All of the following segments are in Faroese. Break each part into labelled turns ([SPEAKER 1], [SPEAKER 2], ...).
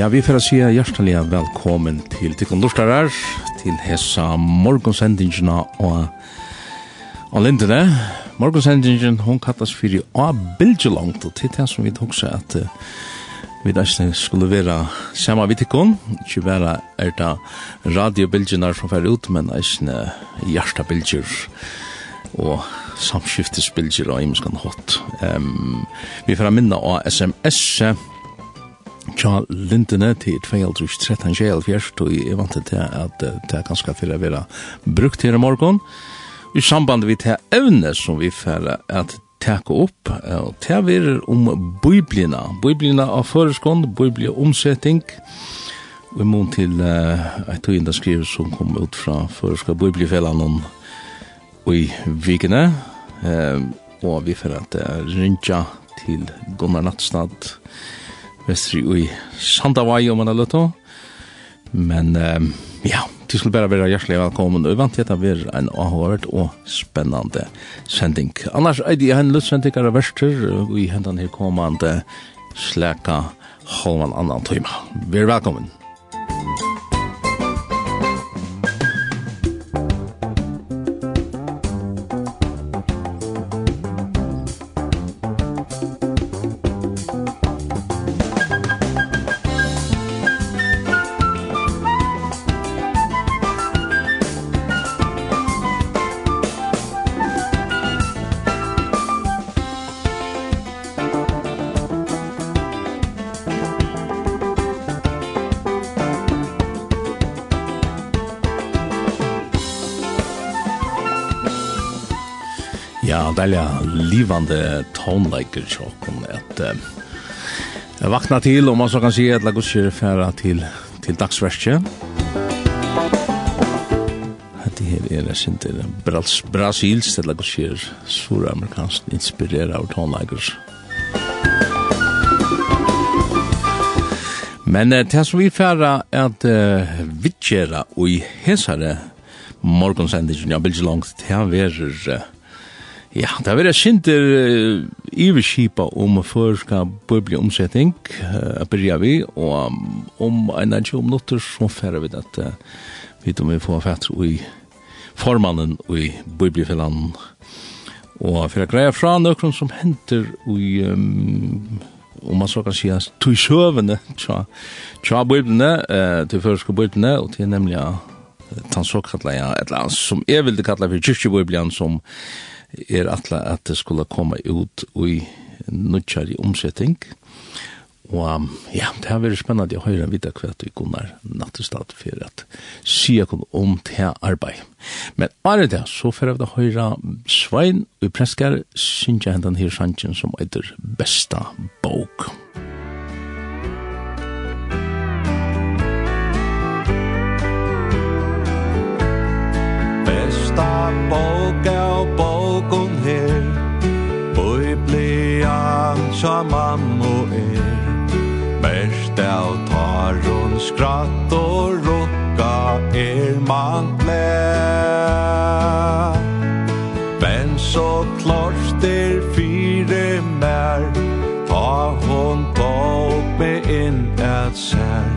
[SPEAKER 1] Ja, vi får sige hjertelig velkommen til Tikkun Lustarar, til hessa morgonsendingina og og lindene. Morgonsendingen, hon kattas fyrir og bildjelongt, og til det som vi tok seg at vi nesten skulle være samme vi tikkun, ikke bare er det radiobildjenar som fer ut, men nesten hjertabildjer og samskiftesbildjer og imenskan hot. Um, vi får minna av SMS-et, tja lintene til 2013 kjell fjerst, og jeg vant til at det er ganske til å være brukt her i morgen. I samband vi til evne som vi færre at teka opp, og til verer om biblina, biblina av føreskånd, biblia omsetting, og i mån til et og inda skriv som kom ut fra føreska biblifellan og i vikene, og vi færre at rinja til Gunnar Nattstad, vestri ui Sandavai om man har løtt Men um, ja, du skulle bare være hjertelig velkommen. Og vant til at det er en avhåret og spennende sending. Annars er det en løtsending av verster, og i hendene her kommende slæka holman annan tøyma. Vær velkommen. Ja, deilig livande tonleiker tjokken at eh, vakna til, og man så kan si at la gudskjer færa til, til dagsverskje. Hette her er det sinter til Brals, Brasils, at la gudskjer suramerikansk inspirera av tonleiker. Men uh, det som vi færa er at uh, vittjera og i hesare morgonsendingen, ja, bildslangt, det er verer uh, Ja, det var sinter uh, iverskipa om førska bøyblig omsetning, uh, byrja vi, og om en av 20 minutter så færre vi at uh, vi om vi får fatt i formannen i bøybligfellan. Og for å greie fra nøkron som henter i um, om man så kan säga tog sjövene tja tja bøyblene, uh, til førska bøyblene, og til nemlig ja, han såkalla, ja, et eller annet som jeg vil kalla for kyrkjebibeln som er atla at det skulle komme ut i nutjar i omsetting. Og ja, det har vært spennende å høre videre hva vi kunne nattestad for at sya kunne om til arbeid. Men bare det, så får jeg høre Svein og Preskar jeg hendene her sannsyn som heter Besta Bok.
[SPEAKER 2] Besta Bok. flesta bók av bókun her. Biblia tja mammo er. Bert av tarun skratt og rukka er man gled Men så klart er fire mer Ta hon tók me inn et sær.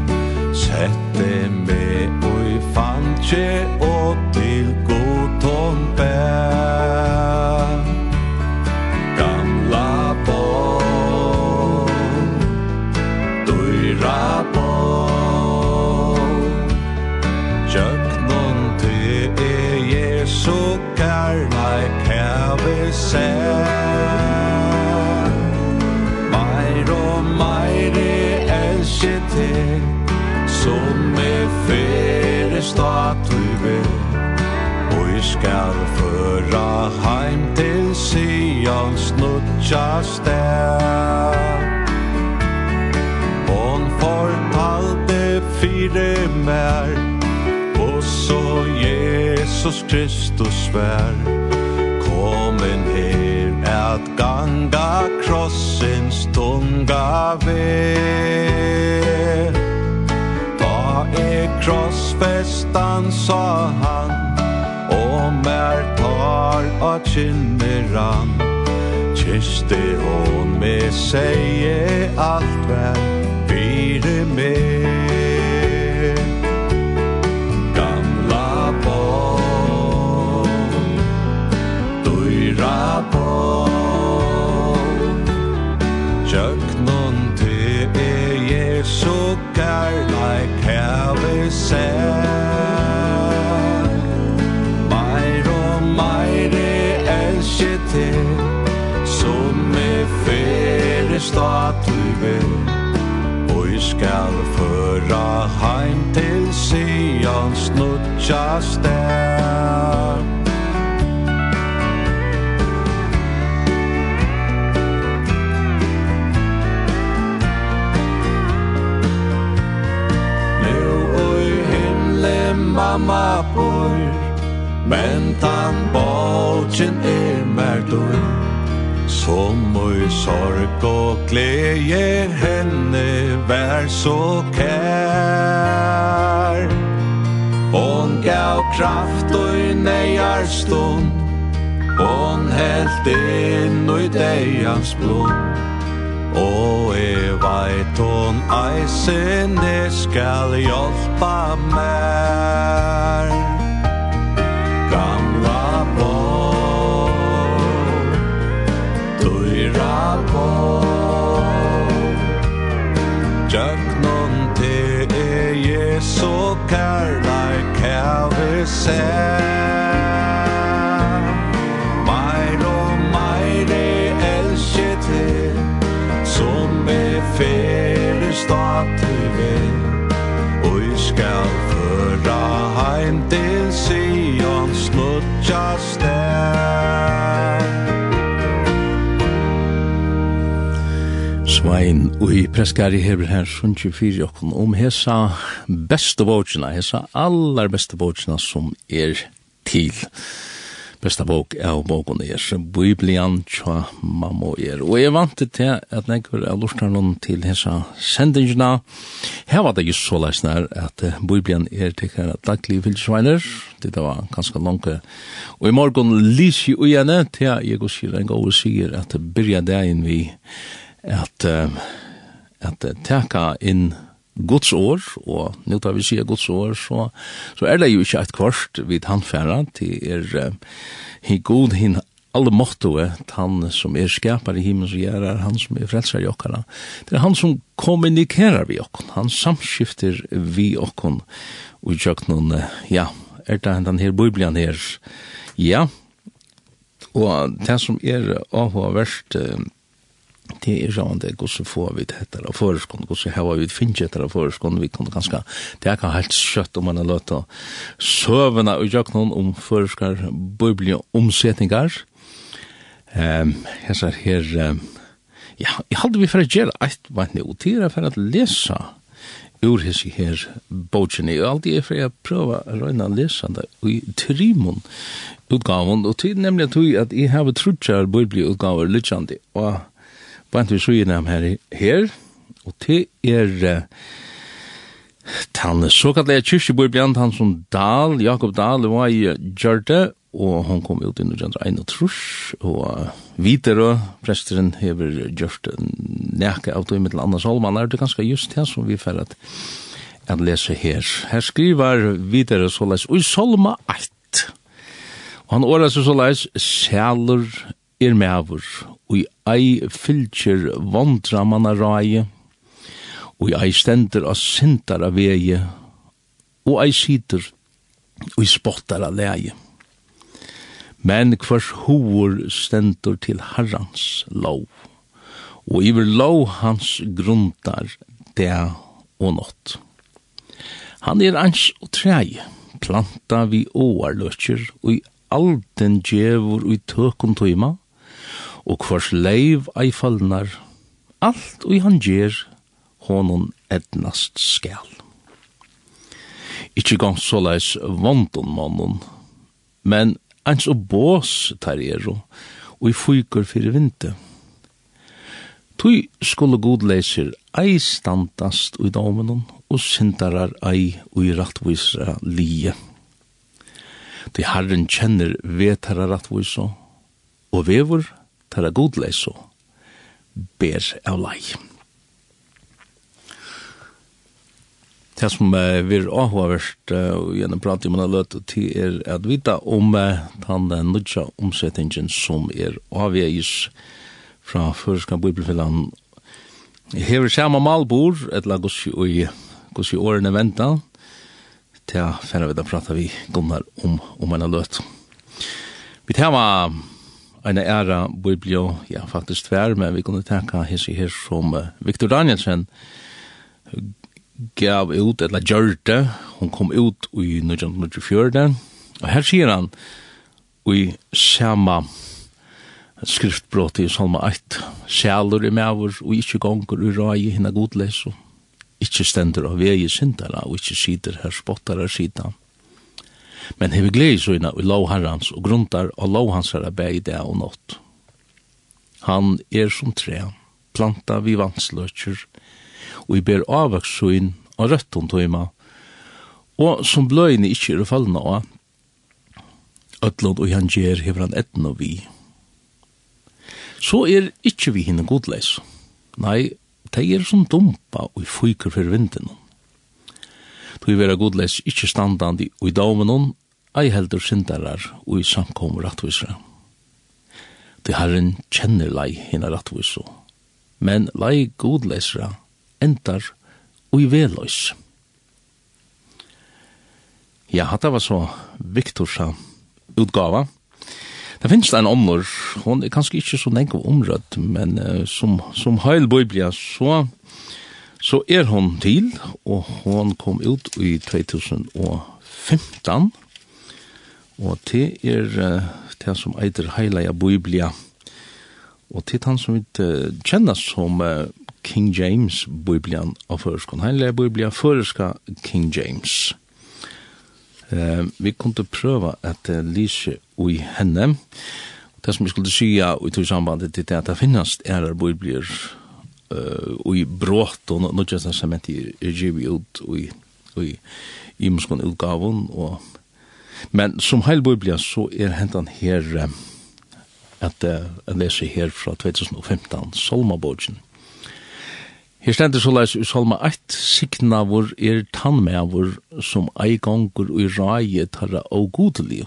[SPEAKER 2] Sette me og i fantje statui Og i skal føra heim til Sions nutja sted Hon fortalte fire mer Og så Jesus Kristus vær Komen her at ganga krossens tunga ve er krossfestan, sa han Og mer tar av kinneran Kiste hon med seie alt vær suckar like heavy sær Meir og meir elsker til Som er fyrir statlivet Og jeg skal føra heim til Sion snutja stær mamma bor. Men tan bolchen er merdor Som oi sorg og glede henne vær så kær. Hon gav kraft og i nejar stund. Hon helt inn og i deians blod. Og er veit hon eisene skal hjelpa mer Gamla bo bó Dyra bó Jöknon te e Jesu kærleik hevi sær. Og vi skal føra heim til Sion Snutja stær
[SPEAKER 1] Svein og i preskari hever her sunnki fyrir okkon om hesa beste vågina, hesa allar beste vågina som er til besta bok av boken er Biblian tja mamma er. Og jeg vant til at nekker av lortarnon til hessa sendingina. Her var det just så leisner at Biblian er tekkar at daglig vildsveiner. Det var ganske langt. Og i morgon lysi ujene til jeg går sier en gode sier at byrja dagen vi at at, teka inn Guds år, og nå tar vi sier Guds år, så, så er det jo ikke et kvart vid handfæra, til er uh, god hin alle måttoe, han som er skapar i himmelen som gjør er han som er frelser i okkara. Det er han som kommunikerar vi okkon, han samskifter vi okkon, og i noen, ja, er det den her biblian her, ja, og det som er avhåverst, uh, det er sånn det går så få vi det etter av foreskånd, går så hava vi finnes etter av foreskånd, vi kunne ganske, det er ikke helt skjøtt om man har løtt å søvende og gjøre noen om foreskar bøybelige omsetninger. Um, jeg ser her, um, ja, jeg hadde vi for å gjøre et vann og til for å lese ur hessi her bogen, jeg alltid er for å prøve å røyne å lese det i trimon utgaven, og til nemlig at jeg har trutjar bøybelige utgaver lyttjande, og bant vi sugina her, her, og til er uh, så kallet jeg kyrkjebor blant han som Dahl, Jakob Dahl, var i Gjørte, og hon kom ut i 1931, og uh, videre, presteren hever gjort neke av det mittel Anna Salman, er det ganske just det som vi fer at, at lese her. Her skriver videre såleis, og i Salma 1, og han året seg såleis, sjælur er mever, og ei fylgjer vondra manna rai, og ei stendur av sintara vegi, og ei sitter og av leie. Men hvers hovor stendur til Herrans lov, og iver lov hans grunntar det og nått. Han er ans og trei, planta vi åarløtjer, og i alden djevor og i tøkken tøyma, og hvors leiv ei fallnar, alt og han gjer, honon etnast skal. Ikki gong såleis vondon mannen, men ens og bås tar ero, og i fyker fyrir vinte. Tui skulle godleisir ei standast ui domenon, og syndarar ei ui rattvisra lije. Tui herren kjenner vetara rattvisra, og vevor tæra godleis og ber av lei. Det som uh, vi er avhåverst, uh, og gjennom pratet man har løtt, til er at vita om uh, den uh, nødja omsettingen som er avgjøys fra Føreska Bibelfellan. Hever samme malbord, et la gos i, gos i årene venta, til å fære vi da prata vi gunnar om, om en løt. Vi tar med en ära biblio, ja, faktisk tvär, men vi kunde tänka hos i här som Victor Danielsen gav ut, eller gjörde, hon kom ut i 1924, og her sier han, i samma skriftbrott i Salma 1, sjælur i mævur, og ikkje gonger i rai hinna godleis, og ikkje stender av vegi sindara, og ikkje sider her spottara sidan men hever glede søgna i lov herrans og gruntar og lov hans herra bæg i det og nått. Han er som tre, planta vi vansløkjer, og i ber avvakssøgn og røtton tøyma, og som bløyne ikkje er fallna av, ötlund og han gjer hever han etten og vi. Så er ikkje vi hinne godleis. Nei, de er som dumpa og fyker for vinden tog vera godleis ikkje standandi i daumenon, ei heldur syndarar og i samkom rattvisra. Ty herren kjenner lei hina rattvisra, men lei godleisra endar og i velois. Ja, hatta var så Viktorsa utgava. Det finnes en omnår, hon er kanskje ikke så nekv omrødd, men uh, som, som heil biblia så så er hon til, og hon kom ut i 2015, og det er det som eitir Heileia Biblia, og det er han som vi kjenner som King James Biblian av føreskån. Heileia Biblia føreska King James. Eh, vi kunne prøve at lise ui henne, Det som vi skulle sya i tog sambandet til det at det finnes er biblier uh, i brått og nødja som er givet ut i i i muskon utgaven og men som heil biblia så er hentan her at jeg leser her fra 2015 Solmabogen Her stendur så leis i Salma 1, sikna vår er tannmævor som ei gongur og rai tarra og godelig,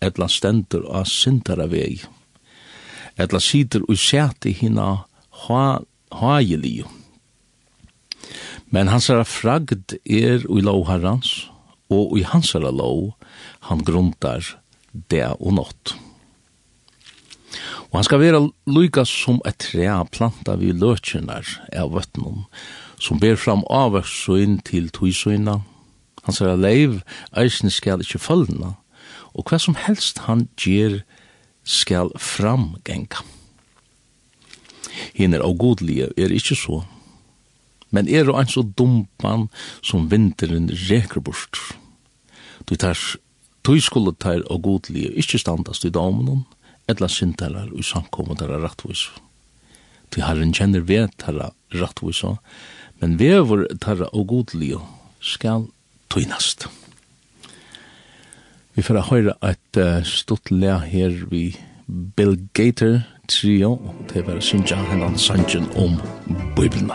[SPEAKER 1] etla stendur av syndara vei, etla sider og seti hina ha hajelig. Men hansara fragd er ui lov herrans, og i hansara lov han grundar det og nått. Og han skal være lyka som et trea planta vi løtjenar av vøtnum, som ber fram avvøksuinn til tuisuinna. Han sier leiv, eisen skal ikkje følgna, og hva som helst han gjer skal framgenga. Hinn er avgodlige, er ikkje så. Men er og ein så dumpan som vinteren reker bort. Du tar, du skulle tar avgodlige, ikkje standast i damen, etla syndarar og samkommet der er rattvis. Du herren kjenner ved tarra rattvis, men vever tarra avgodlige skal tøynast. Vi får høyre et uh, stort le her vi Bill Gator trio, og det er bare synsja hennan sangen om Bibelna.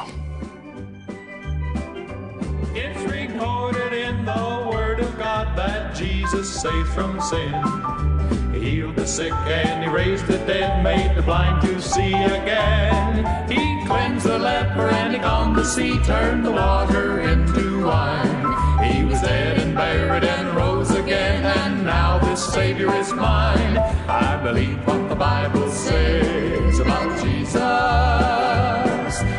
[SPEAKER 3] It's recorded in the Word of God that Jesus saved from sin. He healed the sick and he raised the dead, made the blind to see again. He cleansed the leper and he calmed the sea, turned the water into wine. He was dead and buried and rose again and Savior is mine. I believe what the Bible says about Jesus.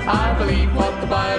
[SPEAKER 3] I believe what the Bible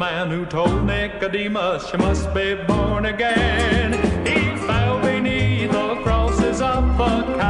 [SPEAKER 3] man who told Nicodemus, you must be born again. He fell beneath the crosses of the Calvary.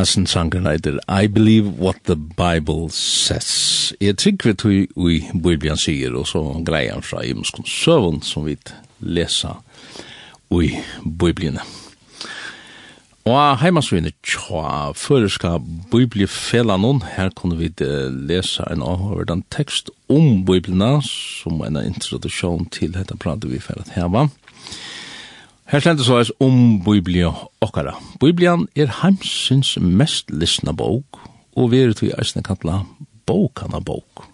[SPEAKER 1] Hassan sangen heter I believe what the Bible says. Jeg trykker vi i Biblian sier, og så greier han fra Imskon Søvn, som vi lesa i Bibelen. Og heimansvinne tja, føreska Biblifellanon, her kunne vi lesa en avhåverdan tekst om Bibelen, som en introduksjon til dette pratet vi for at heva. Her stendur så eis om Biblia okkara. Biblian er heimsins mest lysna bók, og vi er til eisne kalla bókana bók.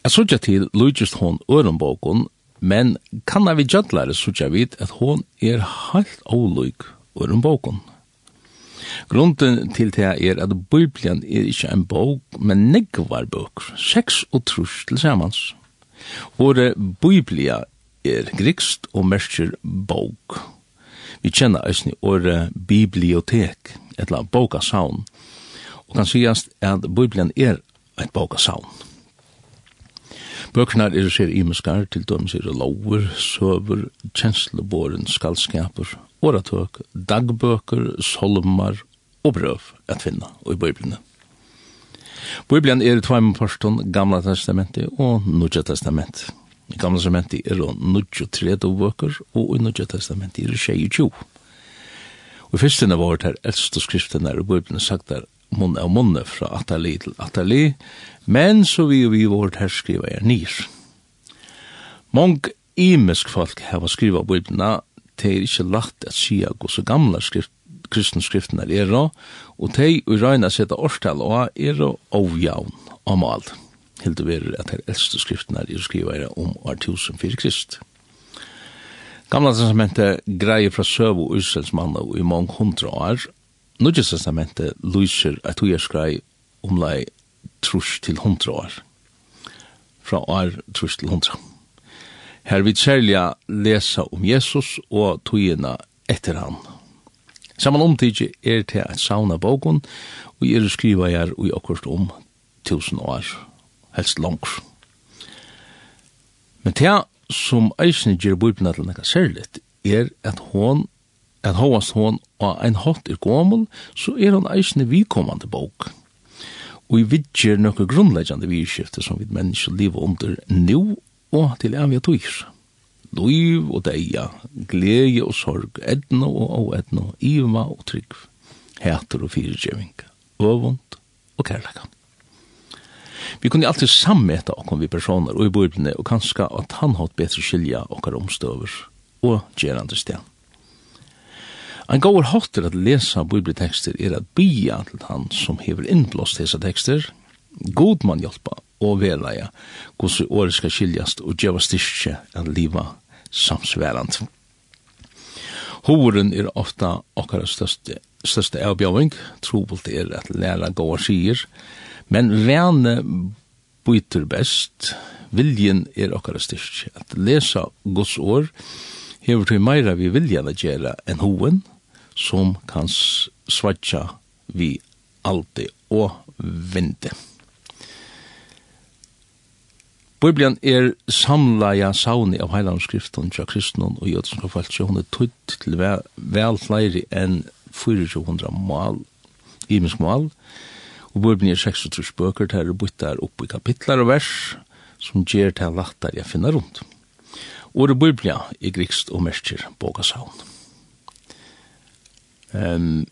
[SPEAKER 1] Jeg sotja til Lujist hon ørenbókon, men kanna vi jadlare sotja vid at hon er halt ólug øren bókun. Grunden til det er at Biblian er ikkje en bók, men negvar bók, seks og trus til samans. Åre Biblia er grikst og merker bók. Vi kjenner eisne året bibliotek, etla bókasaun, og kan sigast at Bibelen er et bókasaun. Bøkene er sér imeskar, til dømes er lover, søver, kjenslebåren, skalskaper, åratøk, dagbøker, solmar og brøv at finna i Bibelen. Bibelen er i tveimen parstånd Gamla testamentet og Nudja testamentet. I gamle testamenti er det nudjo tredo bøker, og i nudjo testamenti er det tjei tjo. Og i fyrstene var det her eldste skriften er i Bibelen sagt der munn av munne fra atali til atali, men så vi og vi vårt her skriva er nir. Mong imisk folk hava skriva Bibelna, det er ikkje lagt at sia gos og gamla skrift, kristne skriftene er og de og regna seg til årstal og er og avjavn og alt helt det være at de eldste skriften er skrivet om år 1004 krist. Gamla testamentet greier fra søv og Israels mann og i mange hundra år. Nudje testamentet lyser at du er skrei omlai trus til hundra år. Fra år trus til hundra. Her vil særlig lesa om Jesus og togina etter han. Saman omtidje er til at sauna boken og er skriva her og i akkurat om tusen år helst langt. Men det som eisen gjør bøybna til nekka særligt, er at hon, at hovast hon og ein hot er gommel, så er hon eisen vikommande bok. Og vi vidger nokka grunnleggjande virkifte som vi mennesker liv under nu og til evig tøyr. Liv og deia, glede og sorg, edna og oedna, iva og trygg, heter og fyrirgjeving, øvund og kærlekan. Vi kunne alltid sammeta okkom vi personer og i bøyblene og kanska at han hatt betre skilja okkar omstøver og gjerande sted. Ein gaur hotter at lesa bøybletekster er at bia til han som hever innblåst hese tekster, god man hjelpa og velaja gos i året skal skiljast og djeva styrkje at liva samsverand. Horen er ofta okkar største største avbjøving, trobult er at læra gåa sier, Men vene byter best, viljen er okkar styrk. At lesa Guds år hever til meira vi vilja at gjera enn hoen, som kan svatja vi alltid og vente. Bibelen er samlaja sauni av heilandskriften til kristnum og jødsenska falskje. Hun er tutt til vel, vel flere enn 400 mal, imensk mal, Og Bibelen er 36 bøker, der er byttar opp i kapitler og vers, som gjør til lattar jeg finner rundt. Året Bibelen er grikst og merker bogasavn. Um,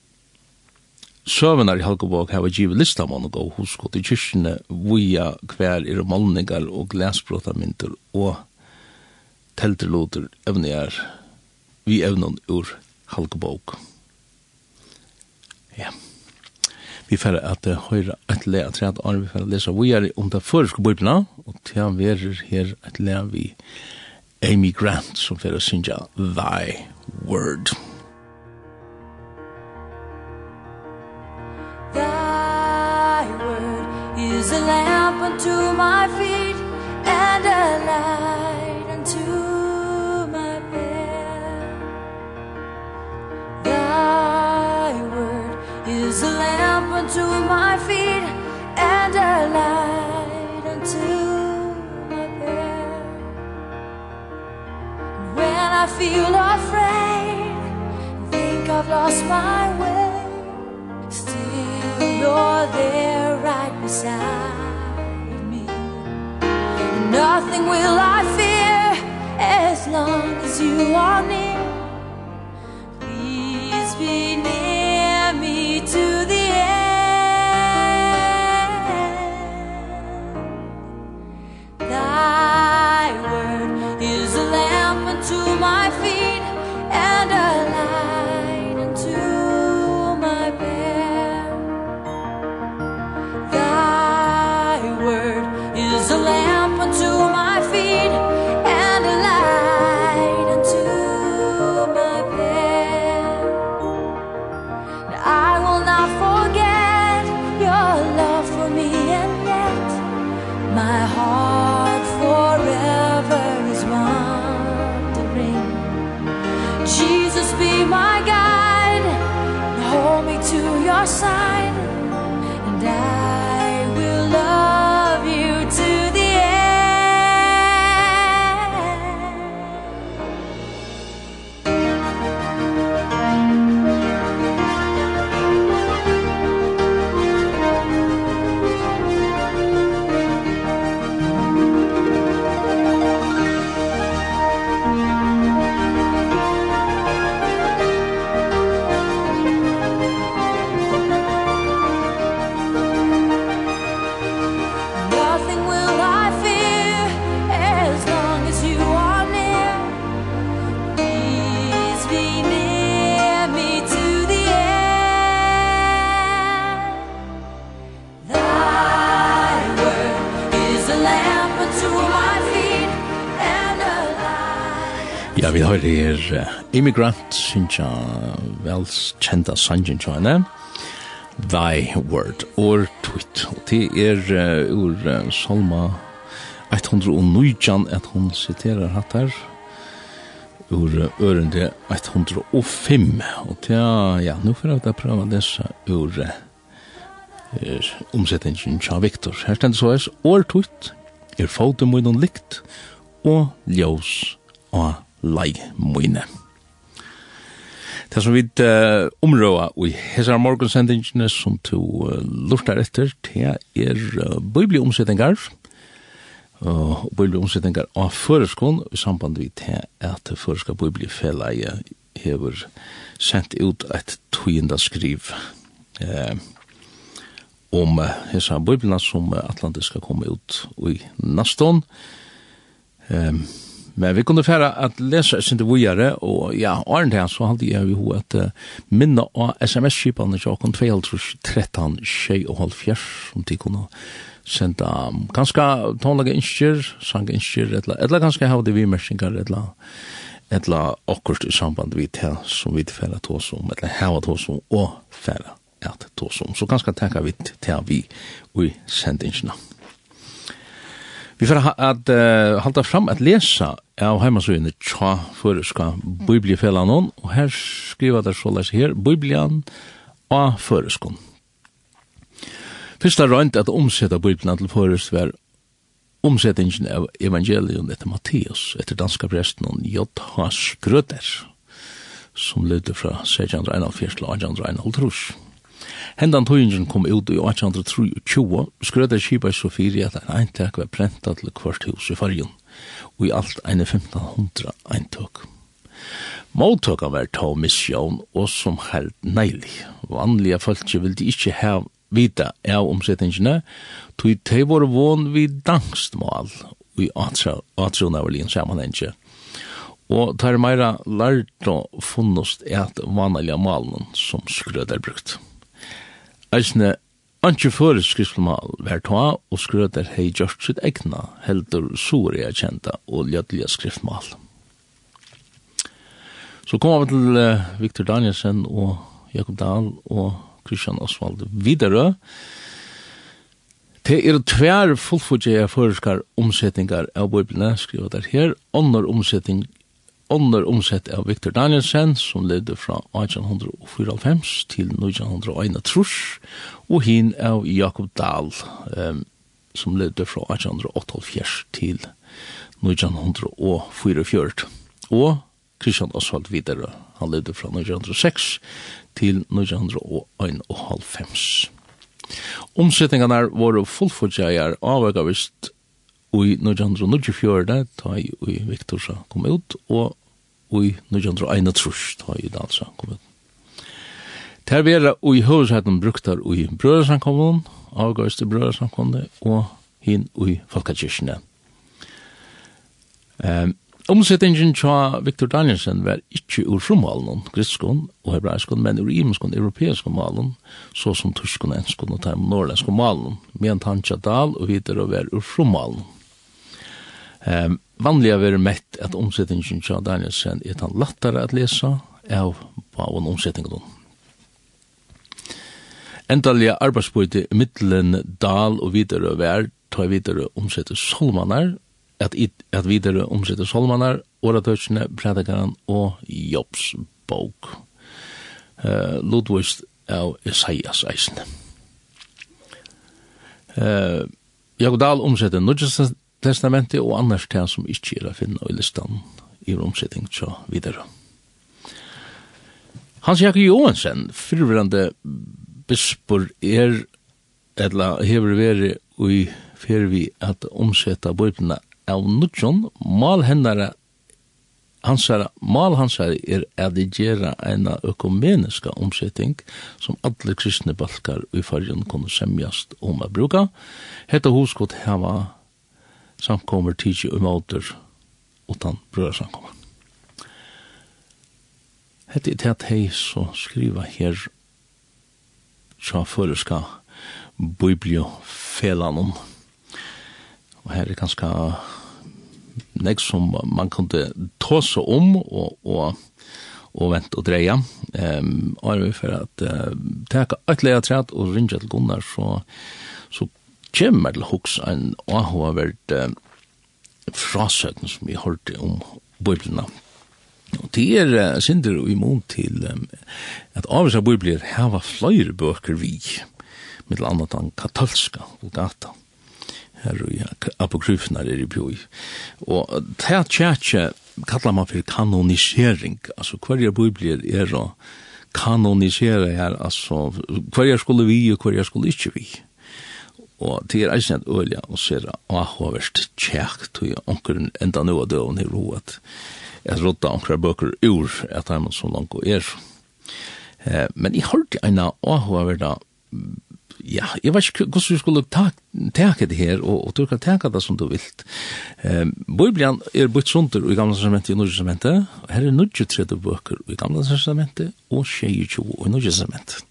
[SPEAKER 1] Søvenar i Halkebåk hava givet lista mann og gå hos gått i kyrkjene via hver er malningar og glesbrotaminter og telterloter evnigar vi evnen ur Halkobog. Ja. Yeah. Vi får at høyre et le at tredje år, vi får lese vi er om det føreske bøyblene, og til han verer her et le vi Amy Grant, som får synge Thy Word.
[SPEAKER 4] Thy word is a lamp unto my feet and a light unto my path. Thy unto my feet and a light unto my path. When I feel afraid think I've lost my way. Still you're there right beside me. Nothing will I fear as long as you are near.
[SPEAKER 1] vi har her Immigrant, synes jeg velkjenta sangen til henne. Thy Word, or Tweet. Og det er uh, ur uh, Salma 109, at hun siterer hatt her, ur uh, ørende 105. Og det er, ja, nå får jeg da prøve disse ur uh, omsetningen til Victor. Her stender så er, or Tweet, er foten må likt, og ljøs og lei mine. Det som vi uh, områa i Hesar Morgonsendingene som to uh, lortar etter, det er uh, bibliomsettingar, uh, bibliomsettingar av føreskån i samband med det at føreska bibliefelleie hever sendt ut et tøyenda skriv uh, om uh, Hesar biblina som uh, Atlantis skal komme ut i naston. Um, Men vi kunne færa at lesa sin vujare, og ja, Arne her, så halde jeg vi ho at uh, minna av sms-kipene til åkken 2013, tjei og halv fjers, som de kunne senda um, ganske tonlaga innskjer, sang innskjer, etla, etla ganske hava de vimersingar, etla, etla akkurst i samband vi til som vi færa tås om, etla hava tås om, og færa at tås om. Så ganske takka vi til vi, vi sendingsna. Vi får ha, at uh, halda fram at lesa av heimasøyene tja føreska bibliefellanon, og her skriva der så leis her, biblian av føreskon. Fyrsta røynt at omsetta biblian til føresk var omsettingen av evangelion etter Matteus, etter danska presten og J.H. Skrøter, som lydde fra 1641 til 1841. Hendan tøyingen kom ut i 1823, skrødde skipa så fyrir at ein eintak var prenta til kvart hus i fargen, og i alt eine 1500 eintøk. Måttøka var ta misjon og som held neilig. Vanlige vil ville ikkje ha vita av omsettingene, tog de vår vån vid dangstmål i atronavlin sammanhengje. Og tar meira lærta funnost et vanlige malen som skrødder brukt. Eisne, Anki fyrir skriftmal vær toa og skrøter hei gjørt sitt egna, heldur suri er kjenta og ljødlige skriftmal. Så kom vi til Viktor Danielsen og Jakob Dahl og Christian Oswald videre. Det er tvær fullfugje føreskar omsetningar av bøyblene, skriver der her. Åndar omsetning ånder omsett av Victor Danielsen, som levde fra 1894 til 1931, og hin av Jakob Dahl, um, som levde fra 1888 til 1944. Og Christian Oswald videre, han levde fra 1906 til 1991. Omsetningarna var fullfordjeier avvegavist i 1924, da i Viktorsa kom ut, og i 1931, da i Dalsankommet. Ter vera i høvudsheten bruktar i brøðarsamkommun, avgøyste brøðarsamkommun, og hin i Falkakirkene. Um, Omsettingen tja Victor Danielsen var ikkje ur frumalen, griskon og hebraiskon, men ur imenskon, europeiskon malen, så som tyskon, enskon og term norrlenskon malen, men han tja dal og videre var ur frumalen. Um, vanliga ver mett at omsetningen til Danielsen er han lattare at lesa av på en omsetningen. Endalige arbeidsbøyde middelen Dal og videre vær ta videre omsette solmanar, at, at videre omsette solmanar, åretøysene, predikaren og Jobs bok. Uh, Ludvist av Isaias eisene. Uh, Jakob Dahl omsetter testamentet og annars det som ikke er å finne i listan i romsetting til videre. Hans Jakob Johansen, fyrirverande bispor er, eller hever veri ui fyrir vi at omsetta bøyblina av nutjon, mal hennara hansara, mal hansara er at de gjerra eina økumeniska omsetting som alle kristne balkar i fargen kunne semjast om a bruka. Hetta hos godt hava samkommer tidsi og måter utan brødsamkommer. Hette er tæt hei så skriva her tja føreska bibliofelanon. Og her er ganska nek som man kunde ta seg om og, og, og vente og dreia. Um, Arve for at uh, teka et leia træt og rinja til Gunnar så kommer til hoks en avhåverd uh, frasøkken som vi hørte om bøyblina. Og det er uh, synder og imot til um, at avvis av bøyblir hava fløyre bøker vi, mittel annet den katolska gata her og ja, er i bjoi. Og det er tjatje kallar man for kanonisering, altså hverja biblir er å kanonisere her, altså hverja skulle vi og hverja skulle ikke vi og det er eisen et ølja og ser ahoverst tjekk til onkeren enda nu av døven i ro at jeg rådda onkere bøker ur at han så langt og er eh, men jeg har hørte eina ahoverda ja, jeg vet ikke hvordan du skulle teke det her, og, og du kan teke det som du vil. Eh, Bibelen er bytt sunter i gamle testamentet og i nye testamentet, og her er 23 bøker i gamle testamentet og 22 i nye testamentet.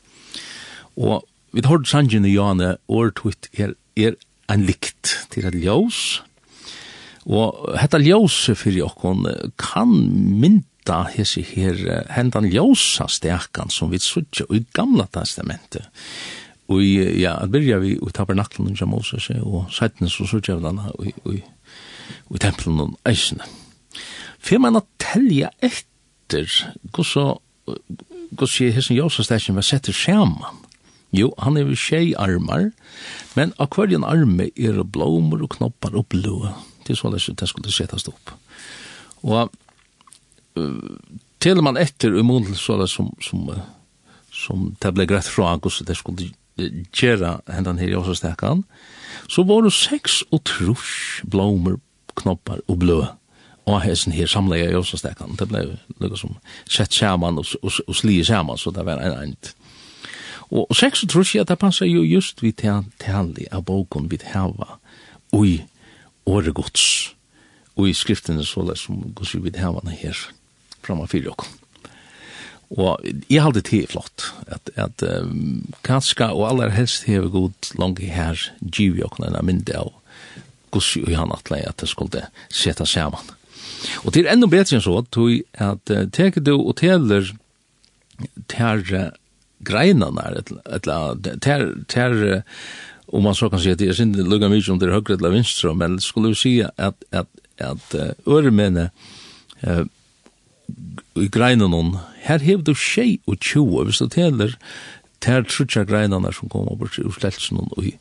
[SPEAKER 1] Og vi har hørt sangen i Jane, årtvitt er, er en likt til et ljøs, og hetta ljøse fyrir okkon kan mynda hesi her hendan ljósa stekan som vi sutja i gamla testamentet. Og ja, at byrja vi i tabernaklen som Moses og sættene så sutja vi denne i tempelen og eisene. Fyrir man at telja etter hvordan hvordan hvordan hvordan hvordan var hvordan hvordan Jo, han er ved tjei armar, men akvarien arme er blomur og knoppar og blå. Det er så det, det skulle settast opp. Og uh, til man etter i måned så det som, som, som det ble greit fra Agus, det skulle gjøre hendan her i Åsastekan, så var det seks og trus blomor, knoppar og blå og hessen her samlega i Åsastekan. Det ble lukka som sett saman og, og, og sli saman, så det var en eint. Og 36, ja, det passar jo just vi tali av boken vi hava ui åre gods, ui skriftene så det som gos vi hava her framme fyrir okkur. Og jeg halde det er flott, at, at um, kanska og aller helst hever god langi her givi okkur enn myndi av gos vi han atle at det skulle seta saman. Og det er enda betre enn så, tog at uh, teker du og teler ter greinarna eller ter ter om man så kan säga att det är inte lugga mycket om det är högre eller vänstra men skulle vi säga att att att örmene eh i greinarna här hev du tjej och tjoa hvis det heller ter trutja greinarna som kommer bort ur slälsen och i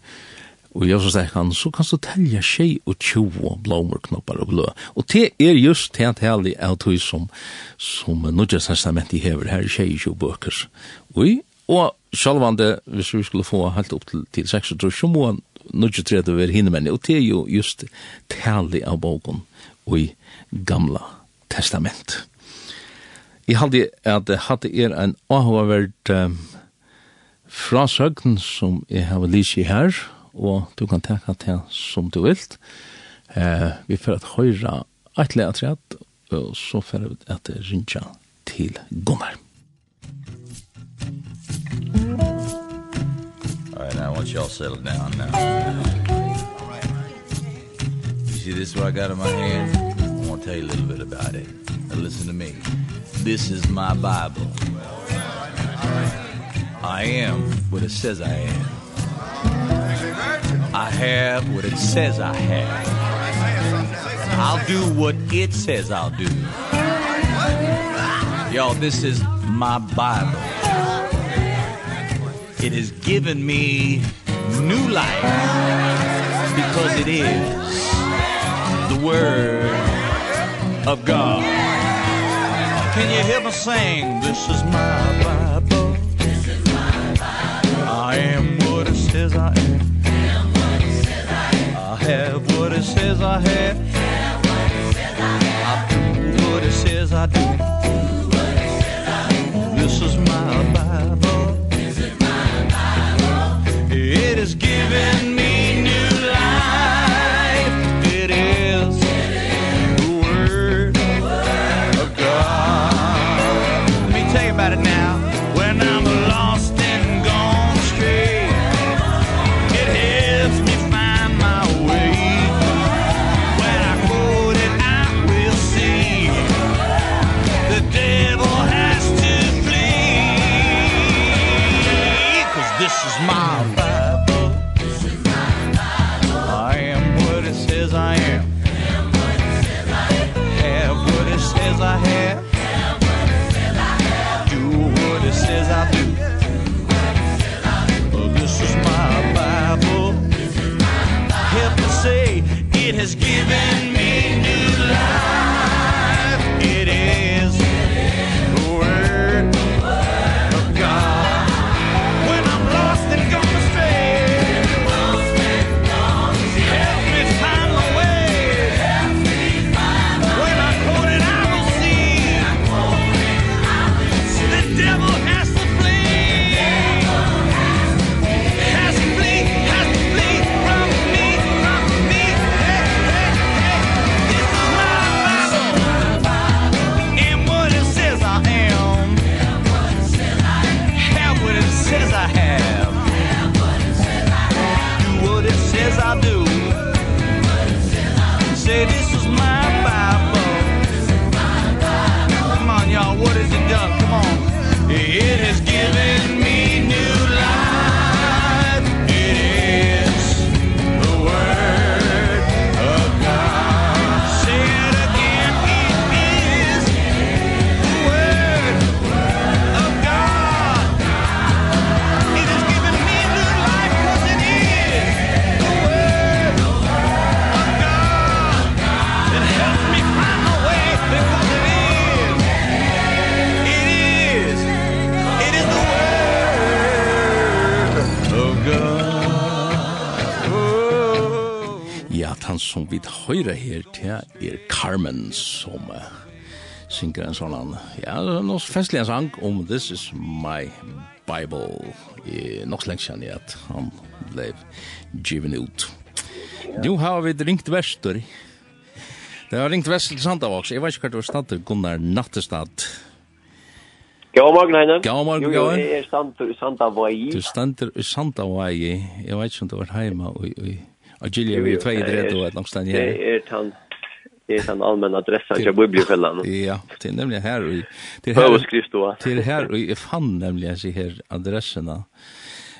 [SPEAKER 1] og jeg så sier han, så kan du telja tjej og tjoa blommerknoppar og blå. Og det er just det at heilig av tog som, som Nudjas testament i hever, her er tjej og tjo bøker. Og, og sjalvande, hvis vi skulle få helt opp til, til 6, så må han Nudjas tredje være hinnemennig, og det er jo just heilig av boken og i gamla testament. Jeg halde at det hadde er en avhåverd um, frasøgn som jeg har lyst i her, og du kan teka til som du vil. Eh, vi får at høyra et leatret, og så får vi at rinja til Gunnar.
[SPEAKER 5] All right, now I want y'all settle down now. All right. You see this what I got in my hand? I want to tell you a little bit about it. Now listen to me. This is my Bible. I am what it says I am. I have what it says I have. I'll do what it says I'll do. Y'all, this is my Bible. It has given me new life because it is the Word of God. Can you hear me sing? This is my Bible. This is my Bible. I am says I am Have what it says I am I have what it says I have Have what it says I have I do what it says I do Do what it says I do This is my
[SPEAKER 1] som vi høyre her til er Carmen som uh, synger en sånn ja, noe festlig en sang om This is my Bible. I nok så lenge kjenner jeg at han ble given ut. Nu har vi ringt Vester Det har ringt Vester til Sandavoks Jeg vet ikke hva du har snart Gunnar Nattestad.
[SPEAKER 6] God morgen, Heine.
[SPEAKER 1] God morgen,
[SPEAKER 6] God Jo,
[SPEAKER 1] Jo,
[SPEAKER 6] jeg er stand i Sandavogi.
[SPEAKER 1] Du stand i Sandavogi. Jeg vet ikke om du var hjemme og... og Og Gilja vi er tvei dredt og et
[SPEAKER 6] langstånd
[SPEAKER 1] her.
[SPEAKER 6] Det er tann Det är en allmän adress till Bibliofällan.
[SPEAKER 1] Ja, det är nämligen här och till
[SPEAKER 6] här
[SPEAKER 1] till här och jag fann nämligen sig här adresserna.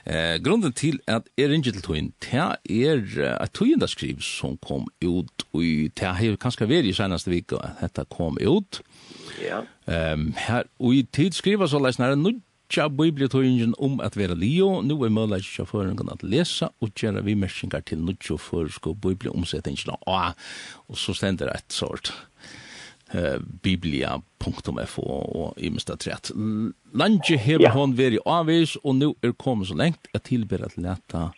[SPEAKER 1] Eh grunden till att är inte till twin. Det är att twin skriv som kom ut och det har kanske varit i senaste veckan. Detta kom ut.
[SPEAKER 6] Ja.
[SPEAKER 1] Ehm här och i tid skriver så läs när en Tja, bibliotøyingen om at vera lio, nu er mølla ikke føringen at lesa, og gjøre vi mersingar til nutjo føresko biblioomsettingene A, og så stender et sort uh, biblia.fo og i mista trett. Lange hever
[SPEAKER 6] ja.
[SPEAKER 1] hon veri avvis, og nu er kommet så lengt at tilbera til leta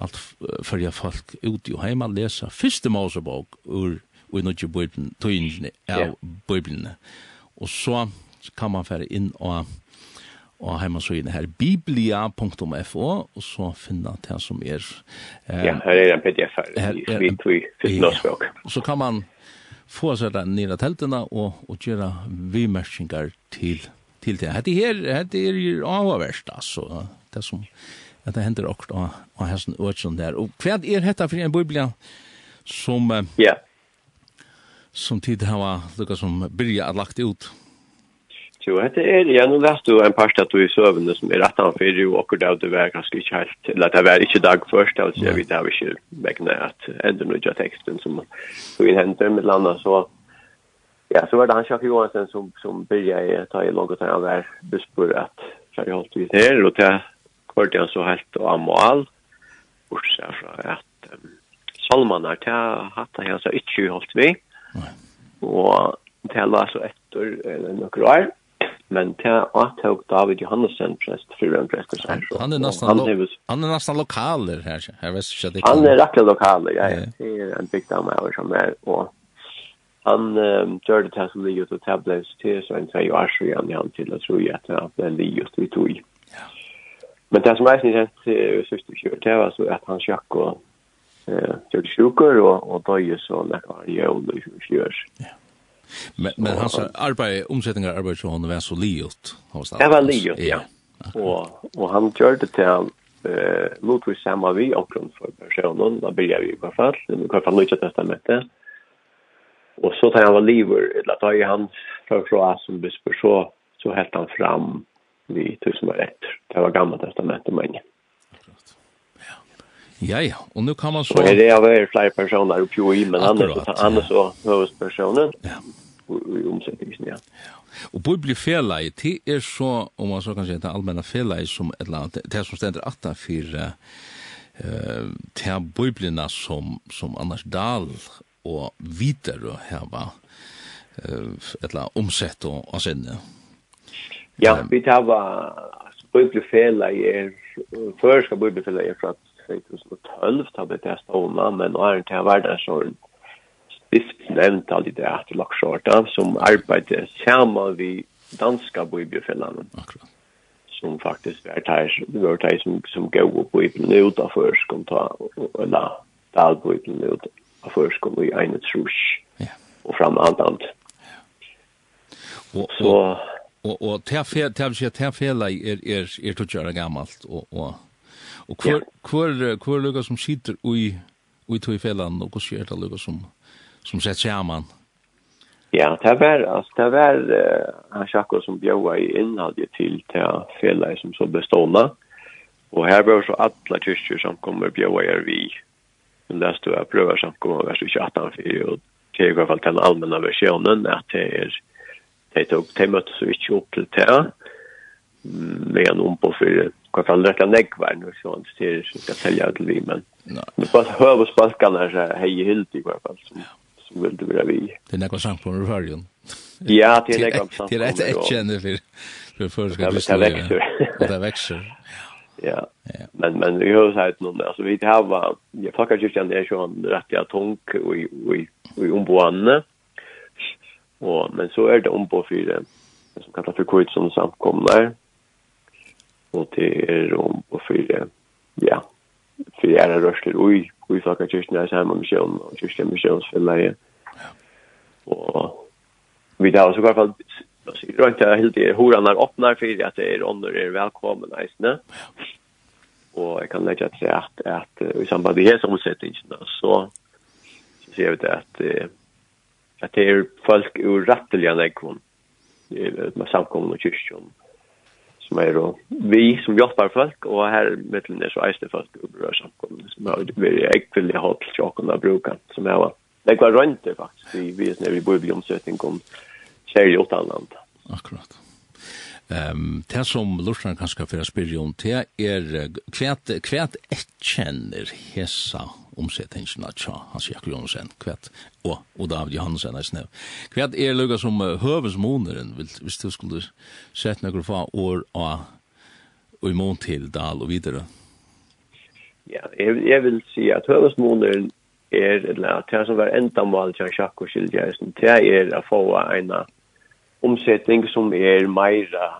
[SPEAKER 1] alt fyrir folk ut i heima lesa fyrste Mosebok ur og i nutjo
[SPEAKER 6] biblioomsettingene
[SPEAKER 1] av biblioomsettingene. Og så kan man fære inn og og heimasøyene her biblia.fo og så finna det som er eh,
[SPEAKER 6] Ja, her er en pdf
[SPEAKER 1] her,
[SPEAKER 6] her
[SPEAKER 1] er,
[SPEAKER 6] vi tog
[SPEAKER 1] fyrt Så kan man få seg den nere teltene og, og gjøre vimerskinger til, til det. Hette her, hette er jo avverst, altså, det som at det hender akkurat av, av hesten øtsen der. Og hva er dette for en biblia som, eh,
[SPEAKER 6] ja.
[SPEAKER 1] som tid har lukket som byrja lagt ut?
[SPEAKER 6] Ja Jo, det er det. Jag nu läste du en par statu i sövnen som er rätt anför ju och där det var ganske ikke helt, eller det var ikke dag först, alltså jag vet jag vill inte vägna att ändå nöja teksten som så inn händer med landa så ja, så var det han Jack Johansen som som började ta i langt han var bespur at jeg jag hållt vid här och det kort jag så helt och amal och så från att um, Salman har ta hatta han så ikke holdt vi. og Och det la så etter, efter noen år men det avtog David Johannesson prest, för en präst
[SPEAKER 1] han, han är nästan
[SPEAKER 6] han, är,
[SPEAKER 1] han er nesten lokaler her, jag vet ikke at det
[SPEAKER 6] han er rätt lokaler ja det er en bygd av meg som er, og han um, gör det til som ligger ut och tablets til, så en tre år så han han til å tro at han är ligger ut i tog men det som är sen sett søster kjør, det var så at han sjöck och eh gjorde sjukor och og, döjes och när han gjorde det Ja.
[SPEAKER 1] Men, men hans arbeid, omsetningar arbeid som han var så liot.
[SPEAKER 6] Det var liot, ja. Og, og han gjør det til eh Ludvig samma vi och grund för personen da börjar vi i hvert fall i hvert fall lite testamentet Og så tar han var lever eller tar ju han för så som bisper, så så helt han fram vi tusen år etter. det var gamla testamentet men
[SPEAKER 1] Ja, ja, och nu kan man så...
[SPEAKER 6] Det är väl flere personer uppe i, men
[SPEAKER 1] Akkurat,
[SPEAKER 6] han er så huvudpersonen.
[SPEAKER 1] Ja.
[SPEAKER 6] I omsättningen, ja.
[SPEAKER 1] Och på blir det är så, om man så kan säga, det allmänna felaj som ett annet, det som ständer att han för uh, til som, som Anders Dahl och vidare här va, uh, ett land omsett och, og sen.
[SPEAKER 6] Ja, vi tar bara, biblerfelaj är, förska biblerfelaj er fra 2012 tar ble det stående, men nå er det til hverdagsåren stift nevnt alle det etter laksjorta, som arbeider sammen vi danska bøybjørfellene.
[SPEAKER 1] Akkurat.
[SPEAKER 6] Som faktisk er det var tær som, som går på bøybjørn ut av førskom, eller dalbøybjørn ut av i egnet trus,
[SPEAKER 1] ja.
[SPEAKER 6] og framandant. Ja.
[SPEAKER 1] Og, og,
[SPEAKER 6] Så,
[SPEAKER 1] og, og, og, og, og, og, og, og, og, og, og, og, og, og, og, og, og, og, Og hvor, hvor, hvor er lukka som sitter ui, ui tog i fellan, og hvor er det lukka som, som sett sammen?
[SPEAKER 6] Ja, det var, altså, det var uh, han sjakko som bjøa i innhaldet til til fellan som så bestående. Og her var så alla kyrkjer som kommer bjøa i vi. Men det stod jeg prøver som kommer vers 28 for og det er i hvert fall til den allmänna versjonen at det er det tog det møttes vi ikke opp til det men om på for kan kan lukka negvar nu så han styr så ska sälja till vi men det var höver spalkarna så hej helt i alla fall som som vill det vara vi.
[SPEAKER 1] Det är några samt på rörjen
[SPEAKER 6] ja det är
[SPEAKER 1] några
[SPEAKER 6] samt
[SPEAKER 1] det är ett etchen för för för ska
[SPEAKER 6] vi växer det
[SPEAKER 1] växer
[SPEAKER 6] ja men men vi har sagt någon alltså vi har va jag fuckar just den där sån rätt jag tung och och och omboanne och men så är det ombo för det som kallas för kort som samkomnar og det er om og for ja, for jeg er rørsler ui, ui flakka kyrkjen er sammen med misjon, og kyrkjen er misjonsfellere. Og vi tar også i hvert fall, rønt jeg helt i horan er åpner for at det er ånder er velkommen eisne. Og jeg kan legge til at, at i samband med hese omsettingene, så, så ser vi det at, at det er folk ur rattelige nekvån, samkomne og kyrkjen, som er og vi som hjälper folk og her mittelen er så eiste folk och berör samkomna som är väldigt ekvillig håll till och kunna bruka som er det var runt det faktiskt vi vi när vi bor i omsättning om kärle åt annat
[SPEAKER 1] akkurat. Ehm um, det som Lursnar kanskje fyrir spyrja om, det er kvært kvært etkjenner hesa omsetningen av tja, hans Jakob Jonsen, kvett, og, og David Johansen er snev. Kvett er lukka som uh, høvesmoneren, hvis du skulle sett noen få år av og i mån til Dal og videre.
[SPEAKER 6] Ja, jeg, jeg vil si at høvesmoneren er, eller at det som var enda mål til Jakob og Kjeldjæsen, det er å få en omsetning som er meira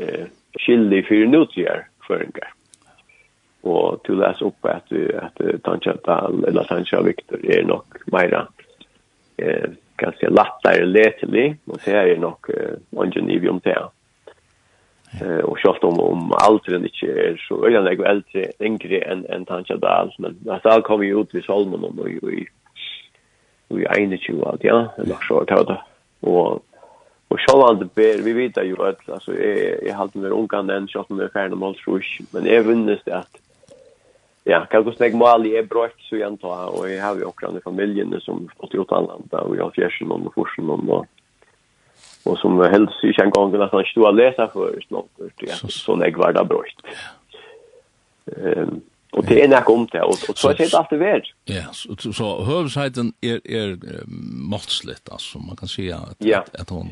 [SPEAKER 6] eh, skyldig for nutgjør føringar og til å lese opp at, at Tanja Dahl eller Tanja Victor er nok meira eh, ganske lattere letelig, og det er nok eh, ungen i om det. Eh, og selv om, om alderen ikke er så øyne og eldre, yngre enn en Tanja Dahl, men Dahl kom jo ut i Solmen og i, i, i 21 alt, ja, eller så var det. Og Og sjálvandi ber, vi vet jo at altså, jeg, jeg halte meg ungan enn, sjálvandi meg færdig mål trus, men jeg vunnes det at ja, kan gå snägg mål är brökt så jag antar och jag har ju också en familjen som fått gjort anlanda och jag har fjärsen och forsen och och som helst i en gång när han stod att läsa för snart ja, så nägg var det brökt. Ehm och det är näck om det och, och så är det alltid värd.
[SPEAKER 1] Ja, så, så hövsajten är, är måttsligt alltså man kan säga att,
[SPEAKER 6] ja.
[SPEAKER 1] att, att hon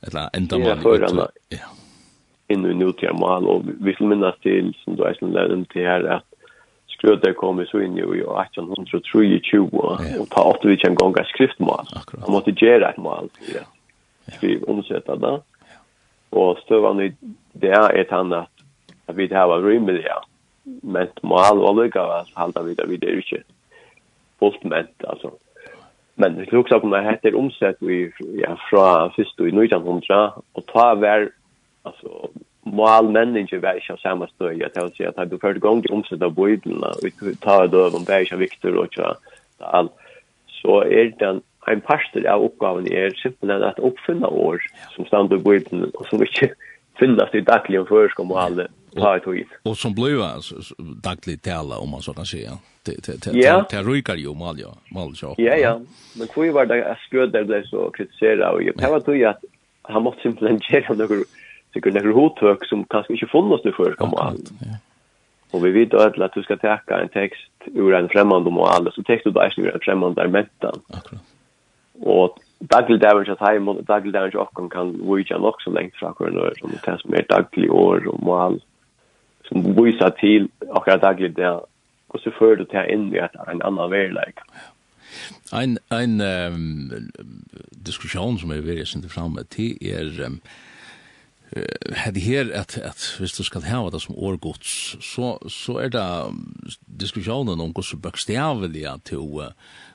[SPEAKER 1] eller enda mål.
[SPEAKER 6] Ja, för
[SPEAKER 1] ja.
[SPEAKER 6] Innu nu mål och vi skal minnas till som du är som lärde till här Strøde kom så inn i 1823, og ta åtte vi kjem gonga skriftmål. Han måtte gjøre et mål, ja. Skriv omsetta da. Og støvann i det er et annet at vi har rymmel, ja. Men mål, og allikevel halda vi det, vi det er ikke fullt ment, altså. Men vi luksa på meg heter omsett vi, ja, fra fyrst i 1900, og ta vær, altså, mal människor var inte samma stöd jag tänkte säga att du förde gång till omsätta bibeln och ta det over om bergen Viktor og så all så er den en parster av oppgaven er simpelthen at uppfinna år som stand i bøydene, og som ikke finnes i daglig om förskom och alla ta ett hit.
[SPEAKER 1] Og som blev alltså daglig tala om man så kan säga.
[SPEAKER 6] Ja.
[SPEAKER 1] Det rykar jo, mal ja. Mal så.
[SPEAKER 6] Ja ja. Men hvor var det att skröd ble så kritiseret, og jag var tog at han måtte simpelthen gjøre något sikkert nekker hotøk som kanskje ikke funnes nu før, kan man.
[SPEAKER 1] Ja.
[SPEAKER 6] Og vi vet ødel at du skal teka en tekst ur en fremmande mål, så tekst du bare ur en fremmande mentan.
[SPEAKER 1] Akkurat.
[SPEAKER 6] Og daglig dævens at heim, og daglig dævens okken kan vujja nok som lengt fra hver nør, som det som er daglig år og mål, som vujsa til akkurat daglig der, og så fører du til inn i et en annan verleik. Ja.
[SPEAKER 1] Ein, ein um, diskussion som er veldig sint fram til er um, hade här att att visst du ska ha det som årgods så så är det diskussionen om hur så bokstavliga till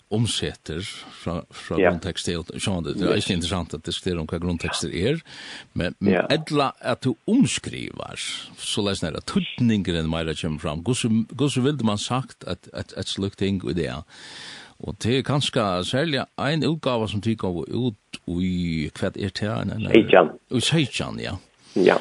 [SPEAKER 1] omsätter fra fra
[SPEAKER 6] yeah.
[SPEAKER 1] kontekst til det er ikke interessant at diskutera om hva grunntekster er men men
[SPEAKER 6] yeah.
[SPEAKER 1] edla at du omskriver så læs nær tutningen meira kjem fram. Gus gus vildi man sagt at at at slukting og det Og det er kanskje særlig en utgave som tykker av ut i hva er det her?
[SPEAKER 6] Seitjan.
[SPEAKER 1] I Seitjan, ja.
[SPEAKER 6] Ja.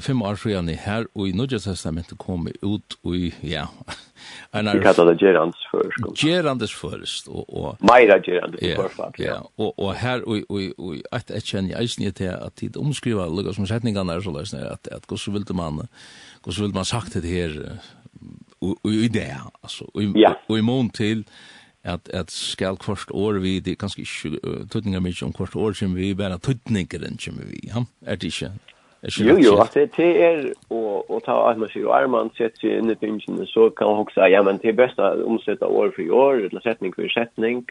[SPEAKER 1] Fem år siden er her, og i Nødja testamentet kom ut i, ja, en.
[SPEAKER 6] Vi kallar det Gerrands først.
[SPEAKER 1] Gerandes først, og... og
[SPEAKER 6] Meira Gerrandes
[SPEAKER 1] ja,
[SPEAKER 6] først,
[SPEAKER 1] ja. Og, og her, og, og, og et et kjenner jeg eisen til at tid omskriva, lukka som setningene er så løsne, at, at hvordan ville man, hvordan ville man sagt det her, og og i det, altså, og i mån til, at at skal kvart år vi det kanskje ikke uh, tutningar mykje om kvart år som vi bara tutningaren som vi. Ja er det ikke? Er
[SPEAKER 6] Jo, jo, at det er og, og ta at man sier Arman sett seg inn i tingene, så kan man også ja, men det er best å omsette år for år, eller setning for setning,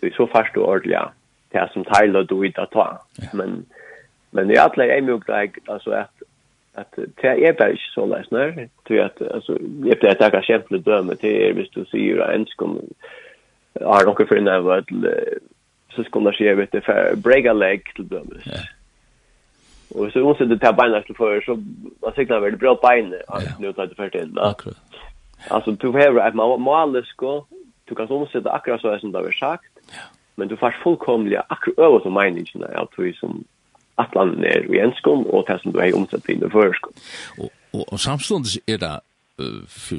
[SPEAKER 6] det er så fast og ordentlig, ja, det er som teil og doid å ta. Men, men det er alle er en greit altså at, at det er bare ikke så løsner, tror jeg at, altså, jeg pleier å ta kjempelig døme, til, er hvis du sier ensk om, uh, har nog för av vad så skulle skje vet det break a leg til dømes.
[SPEAKER 1] Ja.
[SPEAKER 6] Og så måste det ta beina til för så man cyklar väl bra ben
[SPEAKER 1] att
[SPEAKER 6] nu tar det för till.
[SPEAKER 1] Akkurat.
[SPEAKER 6] Alltså du behöver att man måste gå du kan omsätta akkurat så som det har sagt. Ja. Men du får fullkomliga akkurat över som meningen där att du som att landet är i enskom och det som du har omsatt in i förskom.
[SPEAKER 1] og, og och samståndes er det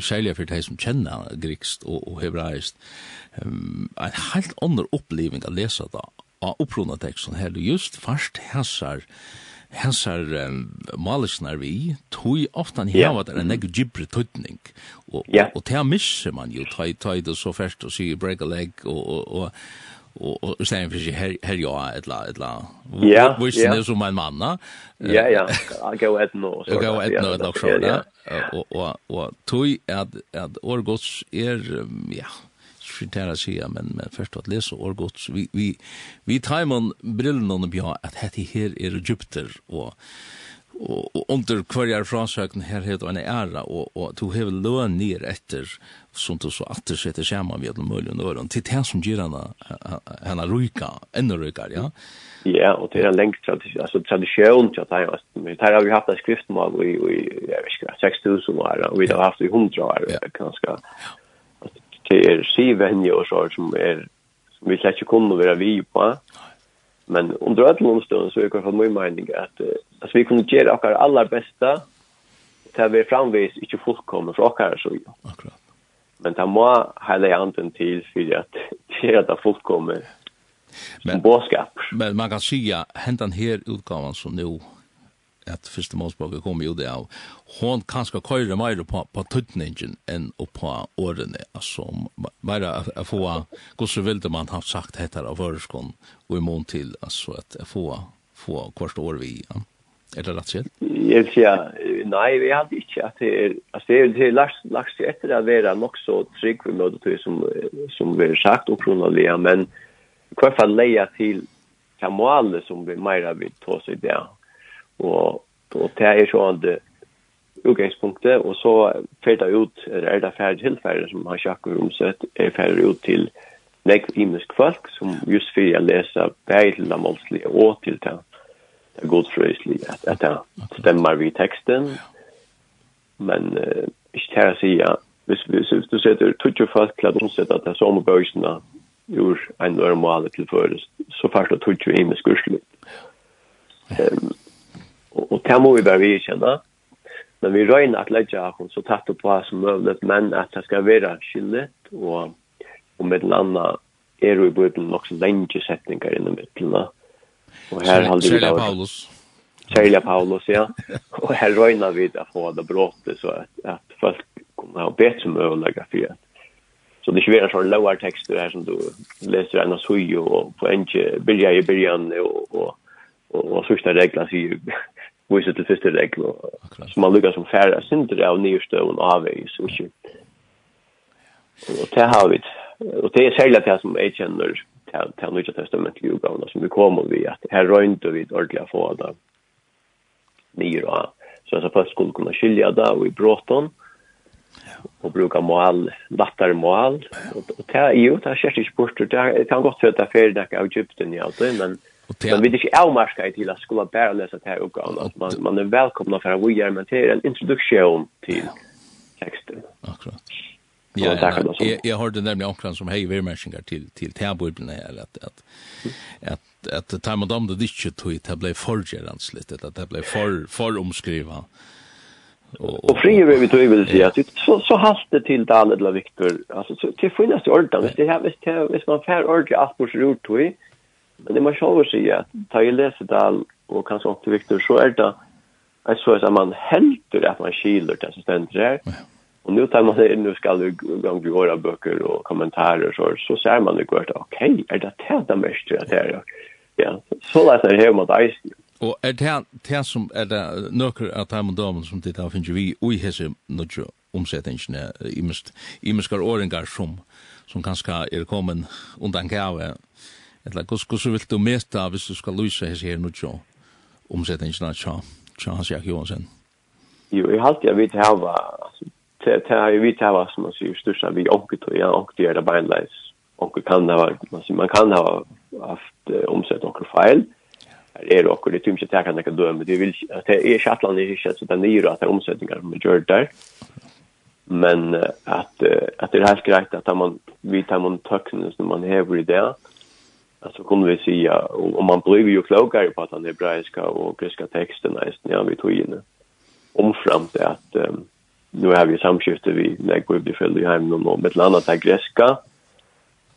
[SPEAKER 1] særlig for de som kjenner grikst og, og hebraist, um, en helt annen oppleving å lese det av opprona teksten her, og just fast hæsar hensar um, malisnar vi, tog ofta han heva der en negg gibri tøytning, og,
[SPEAKER 6] yeah.
[SPEAKER 1] og, og, og det misser man jo, tøy tøy det så fært og sier break a leg, og, og, og och och sen för sig här här jag ett la ett la.
[SPEAKER 6] Ja.
[SPEAKER 1] Visst det som en man, va?
[SPEAKER 6] Ja, ja. I go at no.
[SPEAKER 1] I go at no dock så där. Och och och tog att att Orgots är ja skitera sig men men först att läsa Orgots vi vi vi tajmon brillen och bja att det här är Egypter och og, og under hverjar frasøkn her heter en æra, og, og du hever løn nir etter, som du så atter setter skjema ved den mulige øren, til det som gir henne, henne ryka, enda rykar, ja?
[SPEAKER 6] Ja, og det er en lengt tradisjon, altså tradisjon til at jeg, men her har vi haft en skriftmål i, i jeg vet ikke, 6.000 år, og vi har haft i 100 år,
[SPEAKER 1] ja.
[SPEAKER 6] ganske, det er syvenje og så, som er, som vi slett ikke kunne være vi på, ja Men under alle omstående så er det kanske mye mening at att vi kunne gjøre okkar aller beste til vi framvis ikke fullkomna för okkar så. jo.
[SPEAKER 1] Akkurat.
[SPEAKER 6] Men det må hele anden til for at gjøre det fullkomna
[SPEAKER 1] men,
[SPEAKER 6] som bådskap.
[SPEAKER 1] Men man kan säga, hentan här utgavan som nu at første målspråket kom jo det av, hon kan skal køyre mer på, på tøtningen enn på årene, altså, mer å få, hvordan det man ha sagt heter av føreskånd, og i mån til, altså, at få, få hvert år vi, ja. Er det rett sett?
[SPEAKER 6] Jeg vil si, nei, vi hadde ikke at det er, altså det er, det er lagt, lagt seg etter å være nok så trygg ved møtet som, som vi har sagt oppgrunnelig, men i hvert fall leia til til målet som vi meira vil ta oss i det og og det er jo det utgangspunktet, og så ferdig ut, eller er det ferdig tilfærdig som har sjakker omsett, er ferdig ut til nekv imisk folk, som just fyrir jeg leser bare til det målslige og til det, det er godfrøyslige, at, at det stemmer vi teksten, men uh, ikke til å si at hvis, hvis, hvis du setter tutsi folk til at omsett at det er som bøysene gjør en normal tilføres, så først og tutsi imisk urslut. Um, og, og det må vi bare vi kjenne. Men vi røyner at lägga hun så tatt på oss som möjligt. Men at det skal være skyldet, og, og med den andre er det i nok så lenge setninger innom midtlene. Og her har vi da...
[SPEAKER 1] Paulus.
[SPEAKER 6] Kjærlig Paulus, ja. og her røyner vi da få det bråttet så at, at folk kommer ha bedt som øvelegger for att Så det er ikke ju sånn lower tekster her som du läser en sujo og på en bilja i biljan og, og, og, og sørste regler sier viser til første
[SPEAKER 1] regel,
[SPEAKER 6] som man lukkar som færre synder av nyrstøven avveis, og ikke. Og det har vi, og det er særlig det som jeg kjenner til Nyrja testamentlige utgavene som vi kommer vi, at her røynte vi ordentlig å få det nye av, så jeg først skulle kunne skilja det og i bråten, og bruka mål, lattare mål, og det er jo, det er kjært ikke bort, det er godt være at det er ferdig av Egypten i alt det, men
[SPEAKER 1] Och det
[SPEAKER 6] Men vi är inte avmarska i till att skola bära läsa det här uppgavna. Man, man är välkomna för att vi gör, men det är en introduktion till texten.
[SPEAKER 1] Akkurat.
[SPEAKER 6] Ja, jag,
[SPEAKER 1] jag, jag hörde nämligen omkring som hej vermärkningar till till täbubben här att att att att, time of med dem det ditch to it blev förgerans lite att det blev för för omskriva. Och
[SPEAKER 6] och fri vi vi tror vill säga att så så haste till det eller Viktor alltså så till finnas i ordan det här visst det visst man fär ordan att på rot to Men det man själv säger att ta i läsedal och kanske opp til Victor, så är det jeg så at man helter att man skiler det som stender her. Och nu tar man det nu ska du gång til våra böcker och kommentarer så så ser man det godt, att okej, är det det det mest det är. Ja, så läser det här mot ice.
[SPEAKER 1] Og er det det som er det nøkker av dem og damen som det har finnes vi ui hese nødjo omsettingene i mest i mest åringar som som kanskje er kommet undan gave eller hvordan vil du meta hvis du skal lyse hese her nu tja omsetningen av tja, tja hans Jack Johansen?
[SPEAKER 6] Jo, jeg halte jeg vidt hava, til har jeg vidt hava, som man sier, størsta vi onket, og ja, onket gjør det beinleis, onket kan hava, man sier, man kan hava haft omsett onket feil, Det er också det tyms jag kan inte döma. Det vill det er ikke är Shetland er inte at det er att omsättningar med gör där. Men att at det er helt greit at man vidt hava man töknas när man i det alltså kunde vi säga och, man blev ju klokare på att den hebraiska och grekiska texten nästan ja vi tog in omfram det att um, nu har vi samskifte vi när vi blir följd i hemmen och med landa till grekiska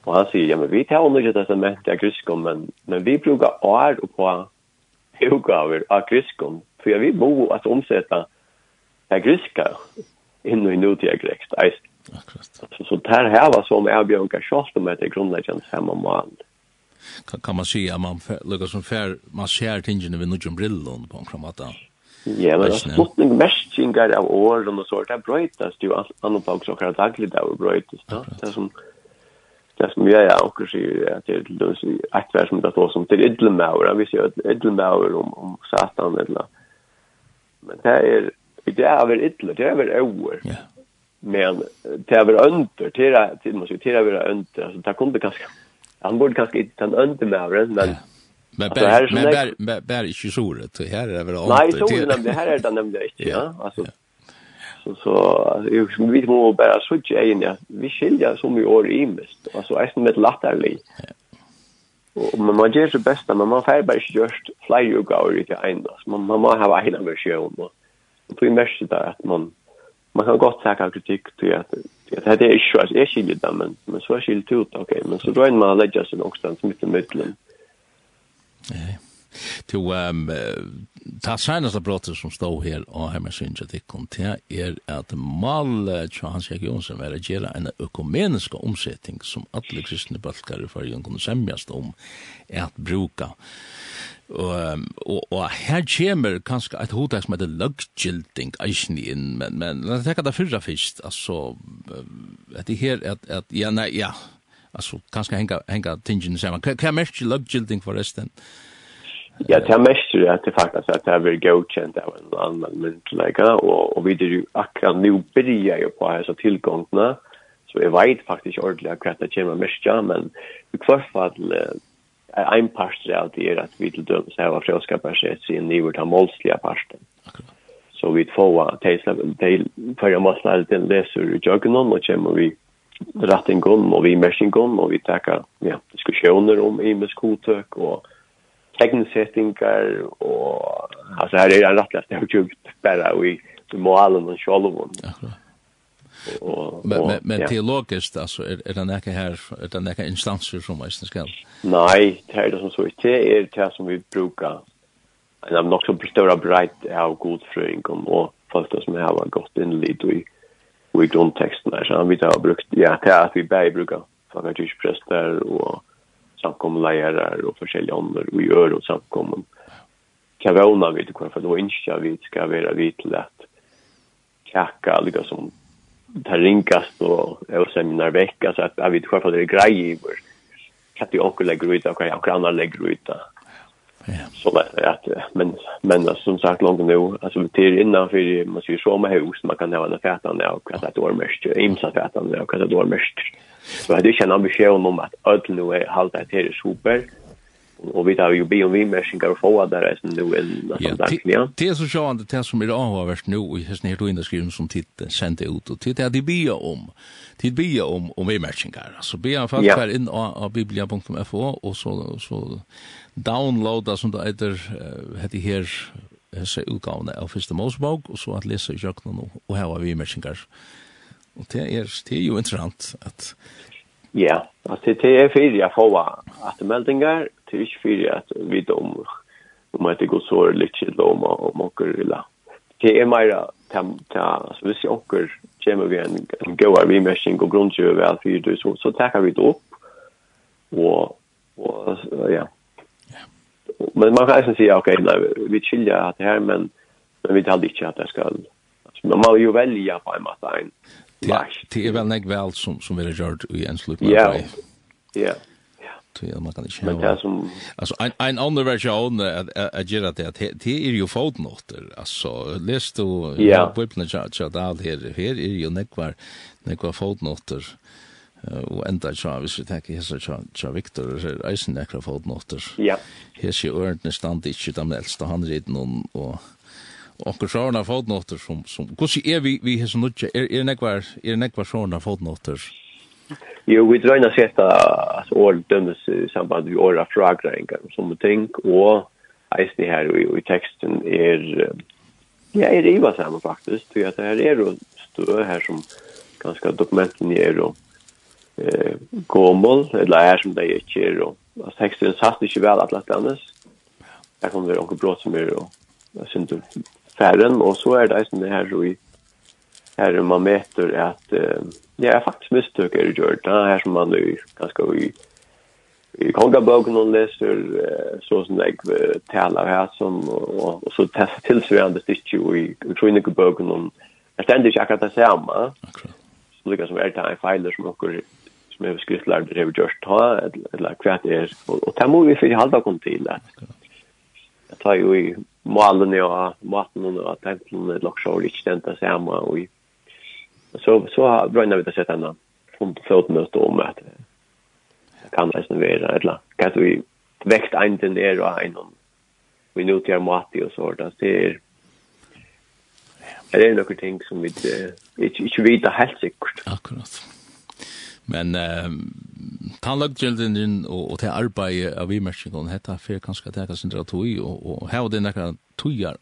[SPEAKER 6] och han säger ja men vi tar under det som det grekiska men men vi brukar år och på utgåvor av grekiska för vi bo att omsätta det grekiska in i nutida grekst.
[SPEAKER 1] Akkurat.
[SPEAKER 6] Så, så där här var som är kjort om att det grundläggande samma mål.
[SPEAKER 1] Mm kan, kan man säga man lukar som fär, man ser tingene vid nudgen brillon på en kramata.
[SPEAKER 6] Ja, men sluttning mestingar av åren og så, det er bröjtas jo annan på också kan dagligt av bröjtas. Det er som det er som jag är och sier at det är lös i aktvär som det då som till idlemauer, vi sier idlemauer om, om satan eller men det er det er väl idle, det är väl över.
[SPEAKER 1] Ja
[SPEAKER 6] men det er väl under, det är det måste ju det är väl under, så det kunde ganska han borde kanske inte ta en önder med
[SPEAKER 1] avren, men...
[SPEAKER 6] Ja. Men
[SPEAKER 1] bär, men bär, bär, bär inte såret, så här är det väl allt.
[SPEAKER 6] Nej, så är det nämligen, här är det nämligen inte, ja. Alltså, så så jag vet må bara så tjejen ja. Vi skiljer som i år i mest alltså är det med latterlig. Och men man gör det bästa men man får bara inte just fly you go ut i en man man har hela version och och det är mest där att man man kan gott säga kritik till att det är inte så är skiljer det, men men så är skilt ut okej men så då är man lägger sig någonstans mitt i mitten. Ja.
[SPEAKER 1] To um, ta senaste brottet som stod her og her med synes at det kom til er at mal Charles Jack Jonsson var at gjøre en økumenisk omsetting som alle kristne balkar i fargen kunne semjast om er at bruka. Og, og, og her kommer kanskje et hodet som heter løggjelting eisen inn, men, men la oss tenke det fyrre først, altså, at det her, at, at, ja, nei, ja, altså, kanskje henga, henga tingene sammen. Hva hva er mest løggjelting forresten?
[SPEAKER 6] Ja Ja, det er mest det at det faktisk at det er veldig godkjent av en annan myndelega, og, og vi er jo akkurat nu byrja jo på hans tilgångene, så jeg vet faktisk ordentlig akkurat det kommer mest, ja, men i hvert fall er en part av det er at vi til dømes her var frøskapet sin nivå til målslige parten.
[SPEAKER 1] Akkurat
[SPEAKER 6] så vi får teisla til för jag måste den leser i jogen og kommer vi rätt og vi meshing og vi takker ja diskusjoner om i med skoltök tegnsettingar og alltså här är en rättast det har gjort bara i målen och
[SPEAKER 1] självon.
[SPEAKER 6] Och
[SPEAKER 1] men men
[SPEAKER 6] ja.
[SPEAKER 1] teologiskt alltså er, er det nekka her, er det nekka instanser som måste ska.
[SPEAKER 6] Nei, det er det som så ikke, det er det som vi brukar. en av not so sure about how good fröing kom som har gått inn litt i i grunnteksten där så vi har brukt ja det er at vi bare brukar för att ju präster samkommunlegar och forskjelliga ånder och gjør og samkommun. Kan vi ordna vid det för då inte vi ska være vid til at kaka lika som det ringast och och seminar vekk, altså at jeg vet hva for det er grei i vår Hva de onkel legger ut och jag andre legger ut.
[SPEAKER 1] Ja.
[SPEAKER 6] Så det er at, men men altså, som sagt langt nu altså vi till innanfor, man sier så med hus man kan ha en fætande av hva det er dårmest, imsa fætande av hva det är mest. Så hade jag en ambition om att ödel nu är halta det här super. Och vi tar ju be om vi mässingar och få där är nu en
[SPEAKER 1] Ja, det är så sjående det som är avvärst nu och hästen här då skriven som tid sände ut och titta det be om. Tid be om om vi mässingar. Så be jag
[SPEAKER 6] fast
[SPEAKER 1] här in av biblia.fo och så så downloada som det heter heter här hese utgavene av första Mosebok og så at lese i jöknen og här har vi mässingar Og det er, det er jo interessant at...
[SPEAKER 6] Ja, altså det, det er fyrir jeg får atmeldinger, det er ikke fyrir at vi dom om at det går så litt kjell om om åker eller det er meira tam ta altså hvis åker kommer vi en, en god avmessing og grunnkjø vel fyrir du så, så takker vi det opp. Og, og ja. Men man kan eisen si ok, nei, vi chillar at det her men, men vi tar ikke at det skal Altså, man må jo velja på en måte en
[SPEAKER 1] Det er vel nek vel som som vi har gjort i en slutt
[SPEAKER 6] med. Ja.
[SPEAKER 1] Ja. Ja, man kan ikke
[SPEAKER 6] Men det som...
[SPEAKER 1] Alltså, en, en annan version att göra det, det är ju fotnoter. Alltså, läs du
[SPEAKER 6] ja.
[SPEAKER 1] Bibeln och att allt här, här är ju nekvar, nekvar fotnoter. Og enda tja, hvis vi tenker hessa tja Viktor, så er eisen nekvar fotnoter.
[SPEAKER 6] Ja.
[SPEAKER 1] Hessa i ørentene stand ikke de eldste handriden og onkur sjårna fotnotter som, som hvordan er vi, vi hos nutja, er, er nekvar, er nekvar sjårna fotnotter?
[SPEAKER 6] Jo, vi drøyna setta at år dømes i samband med åra fragrengar og sånne ting, og eisne her i, i teksten er, ja, er iva sammen faktisk, tror at det her er jo stø her som ganske dokumenten er og eh, gommel, eller er som det ikke er, og at teksten satt ikke vel at lett annars, her kommer det onker brått som er og jeg synes färden og så er det eisen det här i her man mäter att ja faktisk misstag är gjort det här som man nu ganska i i kongaboken hon läser så som jeg uh, taler her som og, og, og så testar tillsvarande stick i i kronikaboken hon jeg stender ikke akkurat det samme
[SPEAKER 1] Okay.
[SPEAKER 6] Så det som er det en feiler som dere som er skriftlärd det har gjort ta eller hva det er og, og det må vi för halva kom till att jag tar ju i malen och maten och templen och lockar och lite den där samma och så så har bränna vi det sett ända från fötmöte om att kan det sen vara eller kan vi väckt en den är och en vi nu till mat och så det är Det är några ting som vi inte vet helt säkert.
[SPEAKER 1] Akkurat. Men eh tannlagtjelden og, og til arbeid av imersingen, hetta fer kanskje at jeg kan sindra tog, og, og her og det nekka togjar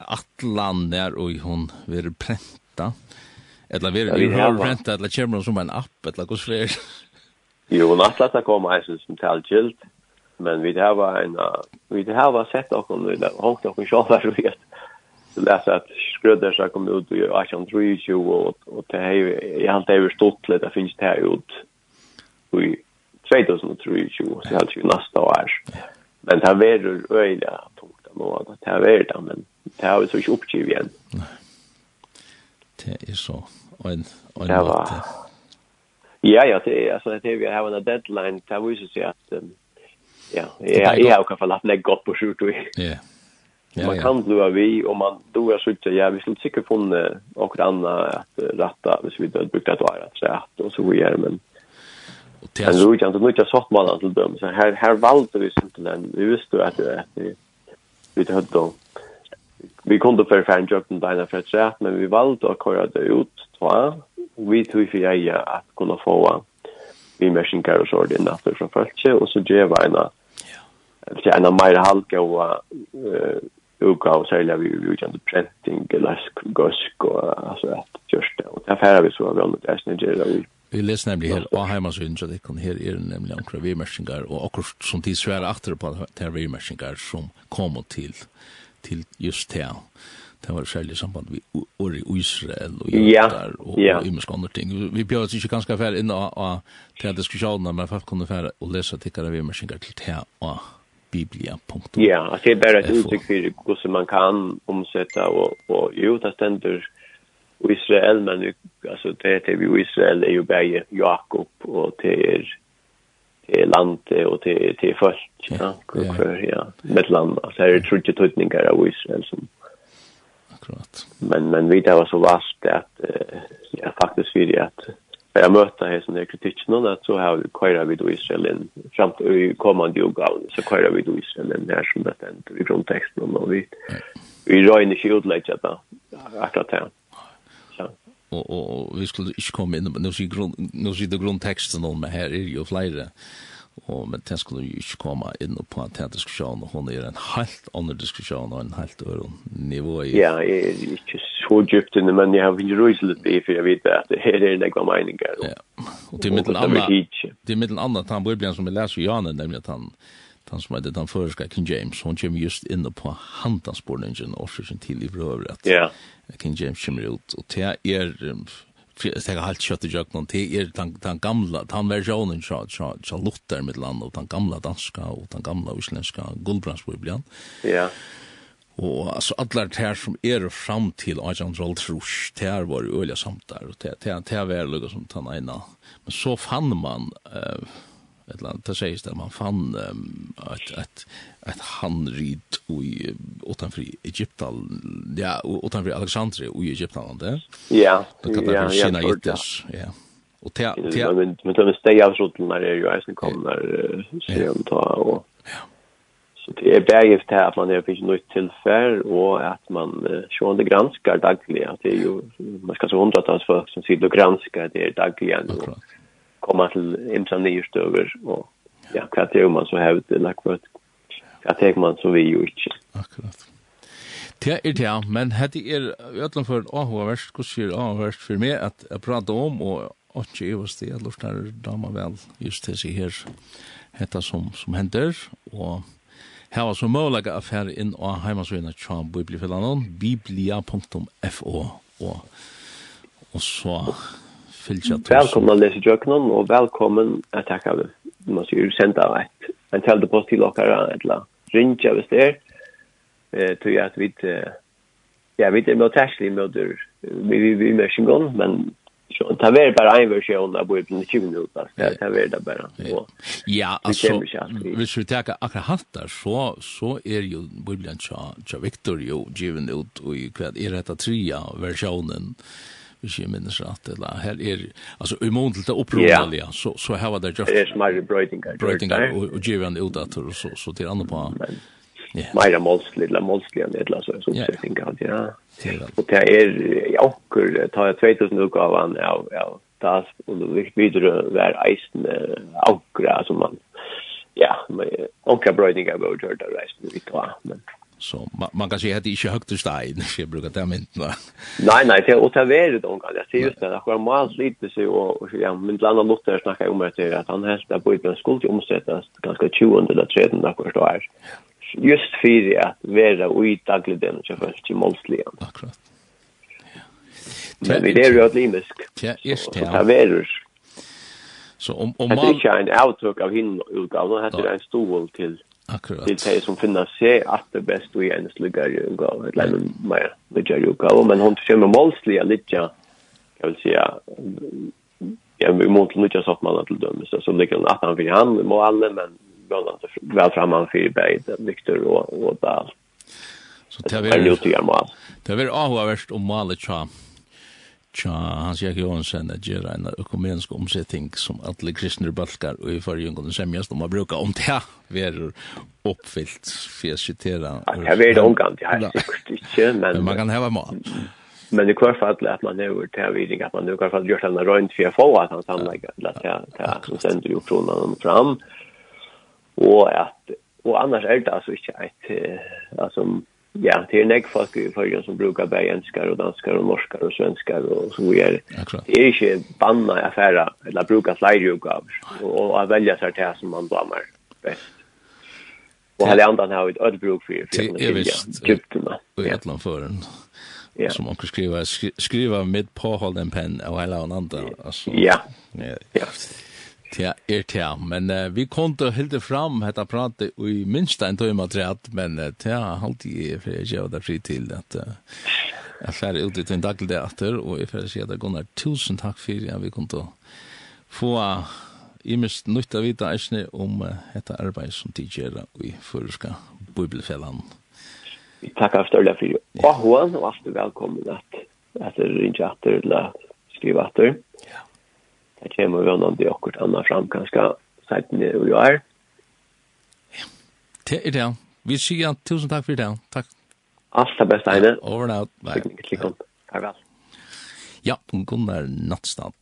[SPEAKER 1] atlan der og hon ver prenta. Ella
[SPEAKER 6] ver vi har
[SPEAKER 1] prenta, etla kjemmer som en app, etla gos fler.
[SPEAKER 6] Jo, nattlata kom eisen som talltjeld, men vi hava en, vi hava sett okkur, vi hava hongt okkur sjálfar, vi så läsa att skröder så kom ut i 1823 och och det här jag har inte stått lite det finns det här ut i 2023 så helt ju nästa år. Men det här är öjliga tungt ändå att det här är det men det har vi så inte uppgiv igen.
[SPEAKER 1] Det är så en en
[SPEAKER 6] det var, Ja ja det är alltså det vi har en deadline där vi så att ja jag jag har kanske lagt lägg gott på skjut och.
[SPEAKER 1] Ja. Ja,
[SPEAKER 6] man kan blua vi och man då är sjukt ja vi skulle säkert få och andra att ratta hvis vi död brukar ta rätt så att och så vidare men
[SPEAKER 1] och det
[SPEAKER 6] är ju inte mycket svart man till dem så här här valde vi inte den vi visste att det att vi vi hade då vi kunde för fan jobben där när för chat men vi valde att köra det ut två vi tog för jag att kunna få vi maskinkar och så det natten från folk och så ge vi en Ja. Det är en mer halka och utgav sälja vi ju kan printing glask gosk och alltså att just det och därför vi så väl det är snägera vi
[SPEAKER 1] Vi leser nemlig her, og hemma så inte det kan her er nemlig omkra kravimärkningar og akkurat som till svære efter på det her kravimärkningar som kom til, til just det. Det var særlig samband vi och i Israel og
[SPEAKER 6] ja,
[SPEAKER 1] där och
[SPEAKER 6] ja.
[SPEAKER 1] i andra ting. Vi bjør oss ikke ganske færre inn och, och til diskusjonen, men folk kunde färre och läsa tickare vi maskiner till det och biblia.
[SPEAKER 6] Ja, alltså det är bara ett uttryck för hur man kan omsätta och, och jo, det ständer Israel, men alltså det är ju Israel är ju bara Jakob och det är till landet och till till folk ja för ja. med land. Så är det trudje av Israel som
[SPEAKER 1] akkurat.
[SPEAKER 6] Men men vi där var så vast att ja faktiskt vi det att jag mötte här som det kritiken och så har vi kvar vi då Israel in fram till kommande jordgång så kvar vi då Israel in där som det ständer i grundtexten och vi vi rör in i skjutläget där akkurat
[SPEAKER 1] Og, og, og vi skulle ikke komme inn, men nå sier grunn, nu ser det grundtexten om här är ju flera og men det skulle jo ikke komme inn på en tæt diskusjon, og hun er en helt annen diskusjon, og en helt øren nivå i.
[SPEAKER 6] Ja, jeg er ikke så djupt inne, men jeg har vært røyselig det, for jeg vet at det her er det gode
[SPEAKER 1] meninger. Og, ja,
[SPEAKER 6] og
[SPEAKER 1] til
[SPEAKER 6] middelen andre,
[SPEAKER 1] til middelen andre, han blir som jeg leser i Janen, nemlig at han, han som heter den føreska King James, hon kommer just inne på hantansporningen, og så årsøkken til i prøver at
[SPEAKER 6] yeah.
[SPEAKER 1] King James kommer ut, og det er, jag har helt kjøtt i jøkken, till er den, den gamla, den versionen så, så, så Luther med land den gamla danska och den gamla isländska guldbrandsbibelen.
[SPEAKER 6] Ja.
[SPEAKER 1] Och alltså alla det här som er fram till Ajan Roll Trush, det här var ju samt der, och det här var ju som den ena. Men så fann man uh, ett land där sägs det man fann um, ett ett ett handrit i utanför Egypten ja utanför Alexandria i Egypten där.
[SPEAKER 6] Ja.
[SPEAKER 1] Det kan
[SPEAKER 6] man
[SPEAKER 1] se
[SPEAKER 6] när det
[SPEAKER 1] ja. Och te te
[SPEAKER 6] men men de steg av så när det ju isen kommer om ta och ja. Så det är berget här att man är fick nytt tillfälle och att man sjönde granskar dagligen att det är ju man ska så hundratals folk som sitter och granskar det dagligen.
[SPEAKER 1] Akkurat
[SPEAKER 6] komma till imsa nyrstöver och ja, hva teker man så hävd eller hva teker man så vi ju inte.
[SPEAKER 1] Akkurat. Det er det, men hette er ødelen for Ahoverst, hva sier Ahoverst for meg at jeg prater om, og ikke i oss det, jeg lortar dama vel just til seg her, hette som, som hender, og her var så mulig at affær inn og heimasøyene tja biblifellanon, biblia.fo, og, og så fylgja til.
[SPEAKER 6] Velkommen å lese jøknen, og velkommen å takke av det. Man sier senda et, en teldepost til dere, eller rinja hvis det er. Eh, tror jeg at vi, ja, vi er med terskelig med det, vi er med sjengon, men så ta ver bara en version av Bibeln i 20 minuter. Ta ver det bara.
[SPEAKER 1] Ja, altså, hvis vi skulle akkurat hatt der, så så er jo Bibeln så så Victor jo given ut och i kvad er detta trea versjonen, hvis jeg minnes rett, eller her er, altså i mån til det opprådelig, ja. så, så her var det just...
[SPEAKER 6] Det er smærre brøytingar.
[SPEAKER 1] Brøytingar, og, og givende og så, så til andre på...
[SPEAKER 6] Men
[SPEAKER 1] Ja.
[SPEAKER 6] Meira målslig, eller målslig enn et eller annet sånn,
[SPEAKER 1] ja.
[SPEAKER 6] Og det er, ja, okkur, tar jeg 2000-utgavan av, av tas, og det videre hver eisen avgra, som man, ja, onkra brøytingar var jo hørt av reisen, vi tar, men...
[SPEAKER 1] Ja Så man, man kan säga att det inte är högt i stein, jag brukar ta myntna.
[SPEAKER 6] Nej, nej, det är åt avere då, jag ser just det, att jag man sliter sig och, och ja, min landa Luther snackar om det, att han helst att börja skuld omsättas ganska 20 eller 30 när jag är. Just för att vara och i daglig den, så först i målsligen.
[SPEAKER 1] Akkurat.
[SPEAKER 6] Men vi lever ju att limisk.
[SPEAKER 1] Ja,
[SPEAKER 6] just
[SPEAKER 1] det.
[SPEAKER 6] Så det
[SPEAKER 1] Så om, om
[SPEAKER 6] man... Det
[SPEAKER 1] är
[SPEAKER 6] inte en avtryck av hinna utgavna, det är en stol till
[SPEAKER 1] Akkurat.
[SPEAKER 6] Det är som finner seg at det bäst och en slugare utgave, eller en mer ligare utgave, men hun hon försöker litt, lite, jag vill säga, jag vill mot lite så att man til dömes, så ligger han at han vill han må alle, men vel väl framman för beid, Victor og, og Dahl.
[SPEAKER 1] Så
[SPEAKER 6] det er
[SPEAKER 1] jo
[SPEAKER 6] tydelig mål.
[SPEAKER 1] Det är väl avhåverst om målet tja tja Hans Jack Johansen at gjøre en økumenisk omsetting som alle kristne balkar og i forrige kunne semjast om å bruke om det her verur oppfyllt for å sitere
[SPEAKER 6] Det vet det omgang, det er sikkert ikke men
[SPEAKER 1] man kan heva mat.
[SPEAKER 6] Men i hvert fall at man er til å vite at man i hvert fall gjør denne røynt for å få at han samlegger til at han sender jo kronen fram. Og at og annars er det altså ikke et altså Ja, det är näck folk i förrige som brukar bära enskar och danskar och norskar och svenskar och så
[SPEAKER 1] vidare.
[SPEAKER 6] Det är inte banna i affära eller bruka slideuppgaver och att välja sig till som man blammar bäst. Och hela andan har ett ödbruk för
[SPEAKER 1] det.
[SPEAKER 6] är
[SPEAKER 1] visst
[SPEAKER 6] krypterna.
[SPEAKER 1] Och ett
[SPEAKER 6] land
[SPEAKER 1] för en.
[SPEAKER 6] Ja.
[SPEAKER 1] Som man kan skriva, skriva med påhåll en penn och hela andan.
[SPEAKER 6] Ja.
[SPEAKER 1] Ja.
[SPEAKER 6] ja.
[SPEAKER 1] Ja, er tja, men uh, vi kom til å hilde fram hetta prate i minst en tøyma treat, men uh, tja, alltid er for jeg gjør det fri til at uh, jeg fer ut i en daglig teater, og jeg fer sier at Gunnar, tusen takk for at vi kom til få uh, i mest nytt av vita eisne om uh, hetta arbeid som de gjør i føreska bibelfellan.
[SPEAKER 6] Vi takkar for det for det. Og hun, og alt er velkommen at, at det ringer etter eller skriver etter. Det kommer vannende akkurat annet fram, kanskje sett ned og gjør. Ja,
[SPEAKER 1] det er det. Vi sier tusen takk for det. Takk.
[SPEAKER 6] Alt det beste, Heine.
[SPEAKER 1] Over and out. Bye.
[SPEAKER 6] Takk
[SPEAKER 1] Ja, Gunnar Nattstad.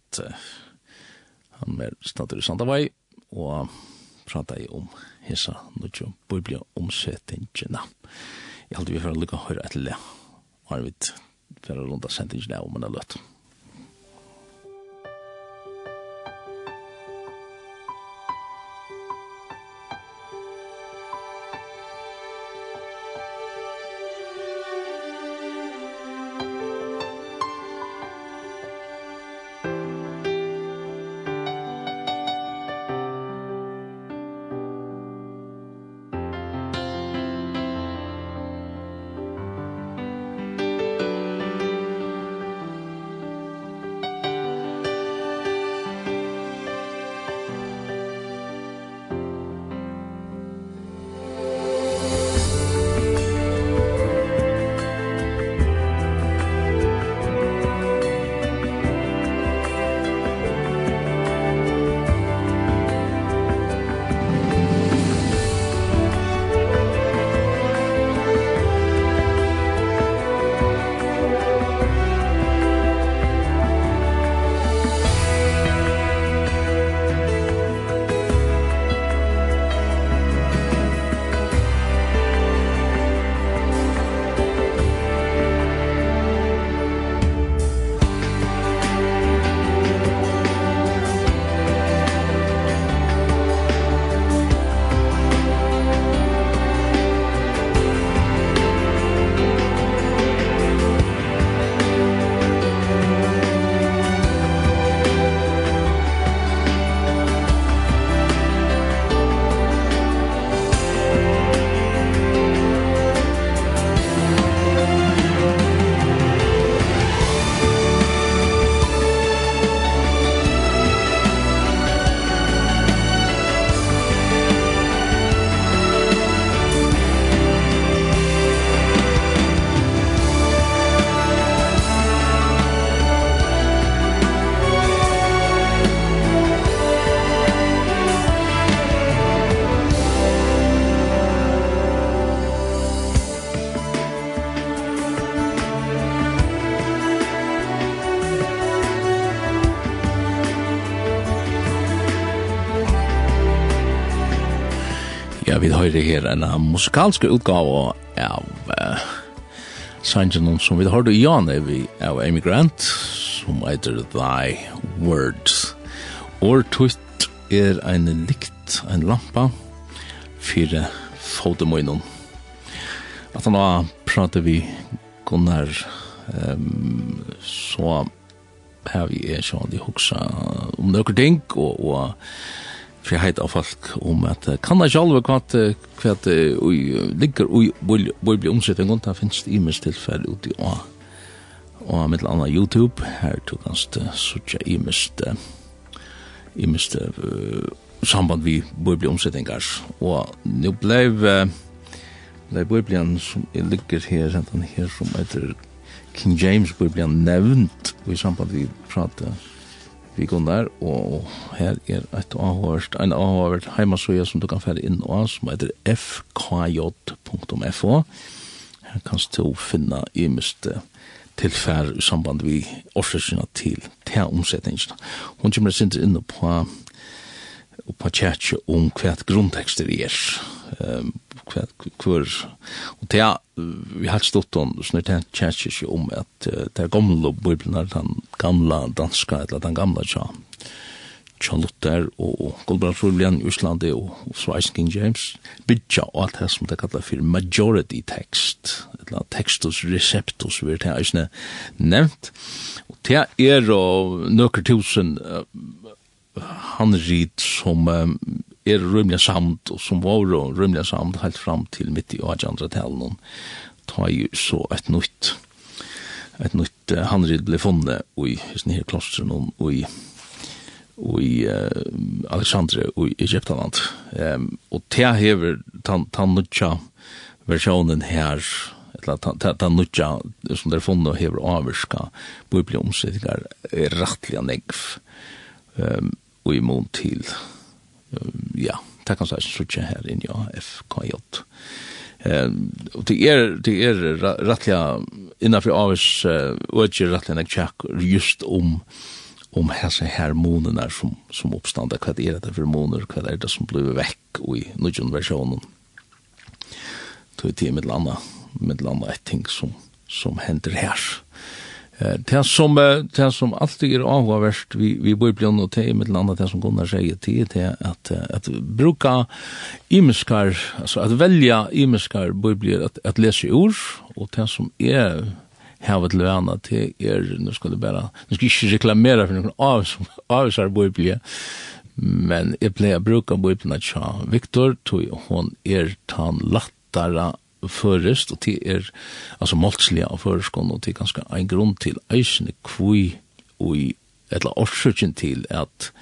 [SPEAKER 1] Han er stadig i Sandavai, og pratar i om hessa nutjo biblia omsettingina. Jeg halte vi for å lykke å høre etter det. Og har vi for å runda sendingina om en løtt. høyre her en musikalsk utgave av uh, sangen som vi har i Jan vi av Amy Grant som heter Thy Words. Or tutt er en likt, en lampa fire fotemøynen At han da prater vi Gunnar um, så har vi er sånn de hoksa om um, nøkker ting og, og heit av folk om at kan jeg kvart kvart hva ligger ui bli omsetting og det finnes det imens tilfell uti og og mitt anna YouTube her to kanst suttja imens imens samband vi bøybli omsettingar. Og nu bleiv blei bøyblian som ligger her sentan her som heter King James bøyblian nevnt og i samband vi prata vi Gunnar, og her er et avhørst, en avhørst heimasøya som du kan fære inn og som heter fkj.fo. Her kan du finne i miste tilfær i samband vi årsøsina til til omsetningene. Hun kommer sin inn på på tjetje om hva grunntekster er. Um, hver og det er vi har stått om sånn det er ikke om at det er gamle bibelen den gamla danska eller den gamla tja tja Luther og Gullbrandsfjordblen i Íslandi og, og Sveisen King James bytja og alt det som det kallar for majority text eller textus receptus vi er det eisne nevnt. Og det er og nøkker tusen uh, han rit som um, er rymliga samt, og som var rymliga samt, helt fram til mitt i 1800-talen, ta jo så et nytt, et nytt uh, handrid ble funnet i sånne her klostren og i i uh, Alexandre og i Egyptaland. Um, og det hever tannutja versjonen her, eller tannutja som der funnet hever avvirska bibelomsettingar er rettelig negv um, og imot til ja, det kan slags suttje her inn, ja, FKJ. Og det er, det er rettelig, innenfor avs, og ikke rettelig nek tjekk, just om, om hese her månene som, som oppstanda, hva er det for måneder, hva er det som blir vekk i nødgjøn versjonen. Det er med landa, med landa et ting som, som hender her. Ja Det som, det som alltid är avvärst vi, vi bor bli Bjørn te det er det som Gunnar säger till det att att, bruka imskar alltså att välja imskar bor bli att att läsa ord och det som är här til lärna till er, nu ska det bara nu ska ikke reklamera för någon av, avsar bor bli men jag pleier bruka bor i Bjørn Victor tog hon är tan lattara förrest och det er alltså måltslige av förskon och det er ganske en grunn til eisene kvui och og eller årsøkjen til at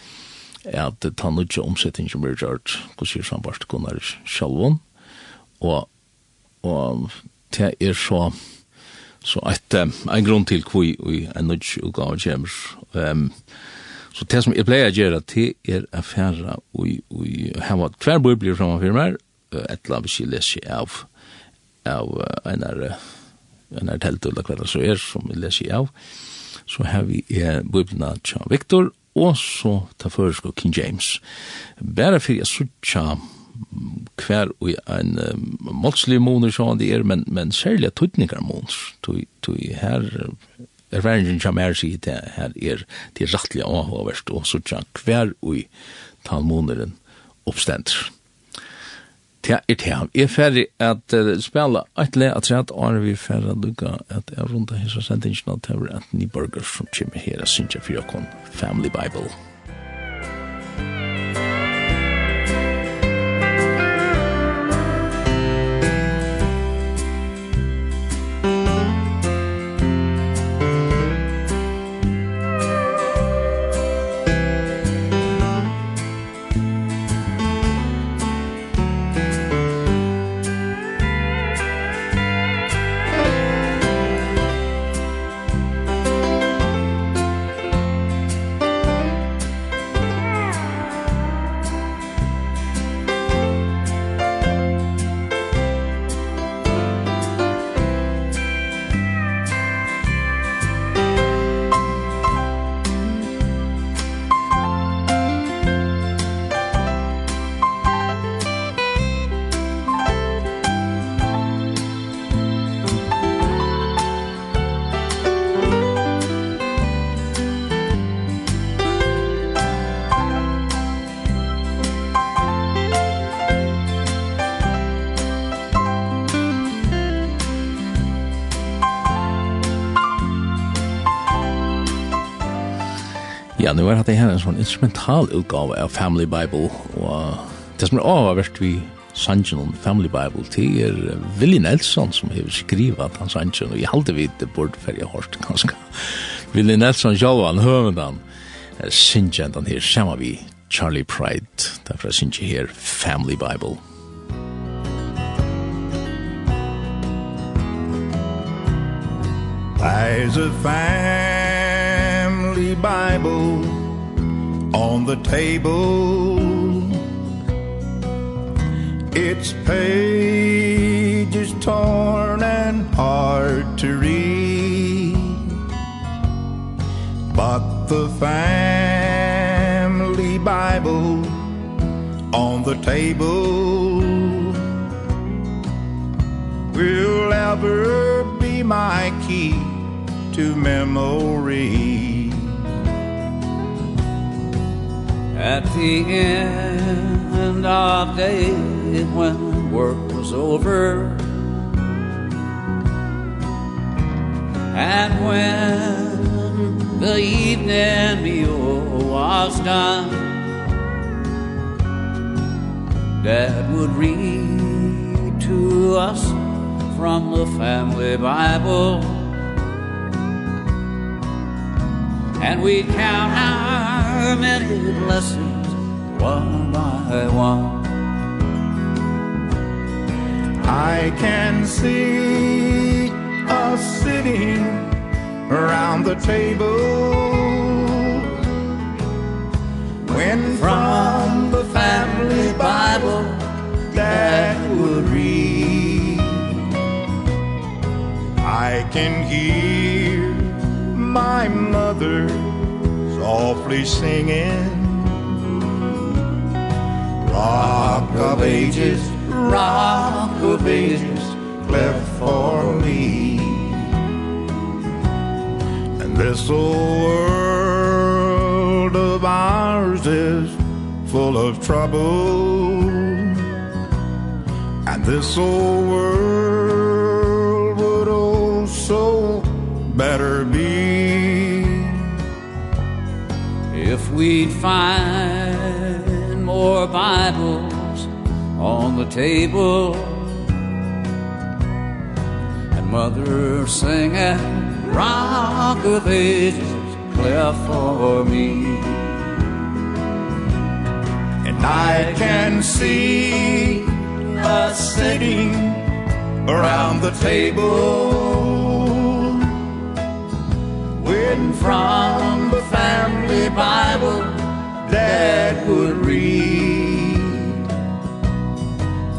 [SPEAKER 1] at ta nødje omsetting som blir gjort hos sier sambart kunnar sjalvån, og, og det er så så at um, en grunn til kvui og en nødje utgave kommer. Um, så det som jeg pleier å gjøre, det er affæra og, og hava hver bøy blir framfor meg, etla hvis jeg leser av av einar einar telt og kvar så er som vi leser av så har vi eh, biblina tja Victor og så ta føresko King James bare for jeg sutja hver og en um, målslig måneder som det er, men, men særlig tøytninger måneder. tog her erfaringen som er sier det her er til rettelig avhåverst og så tja hver og tal måneden oppstender. Ja, er det. Jeg er ferdig at uh, spela et le at rett og vi er ferdig at lukka at jeg rundt av hessa sendingen at det er Anthony Burger som kommer her og synes jeg for Family Bible. nu er det her en sånn instrumental utgave av Family Bible, og det som er avhverst vi sannsyn om Family Bible, til er Willi Nelson som har skrivet hans han og jeg halte vidt det burde for jeg hørte ganske. Willi Nelson selv, han høver den synger han her sammen vi Charlie Pride, derfor sannsyn her Family Bible.
[SPEAKER 7] There's a family Holy Bible on the table. Its pages torn and hard to read. But the family Bible on the table Will ever be my key to memory.
[SPEAKER 5] At the end of day when work was over And when the evening meal was done Dad would read to us from the family Bible. And we'd count out many blessings one by one.
[SPEAKER 7] I can see us sitting around the table. When from the family Bible that would read I can hear my mother softly singing. Rock of ages, rock of ages, cleft for me. And this old world of ours is full of trouble. And this old world would also better be
[SPEAKER 5] If we'd find more Bibles on the table And mother singing Rock of Ages clear for me.
[SPEAKER 7] And I can see us sitting around the table When from the only Bible that would read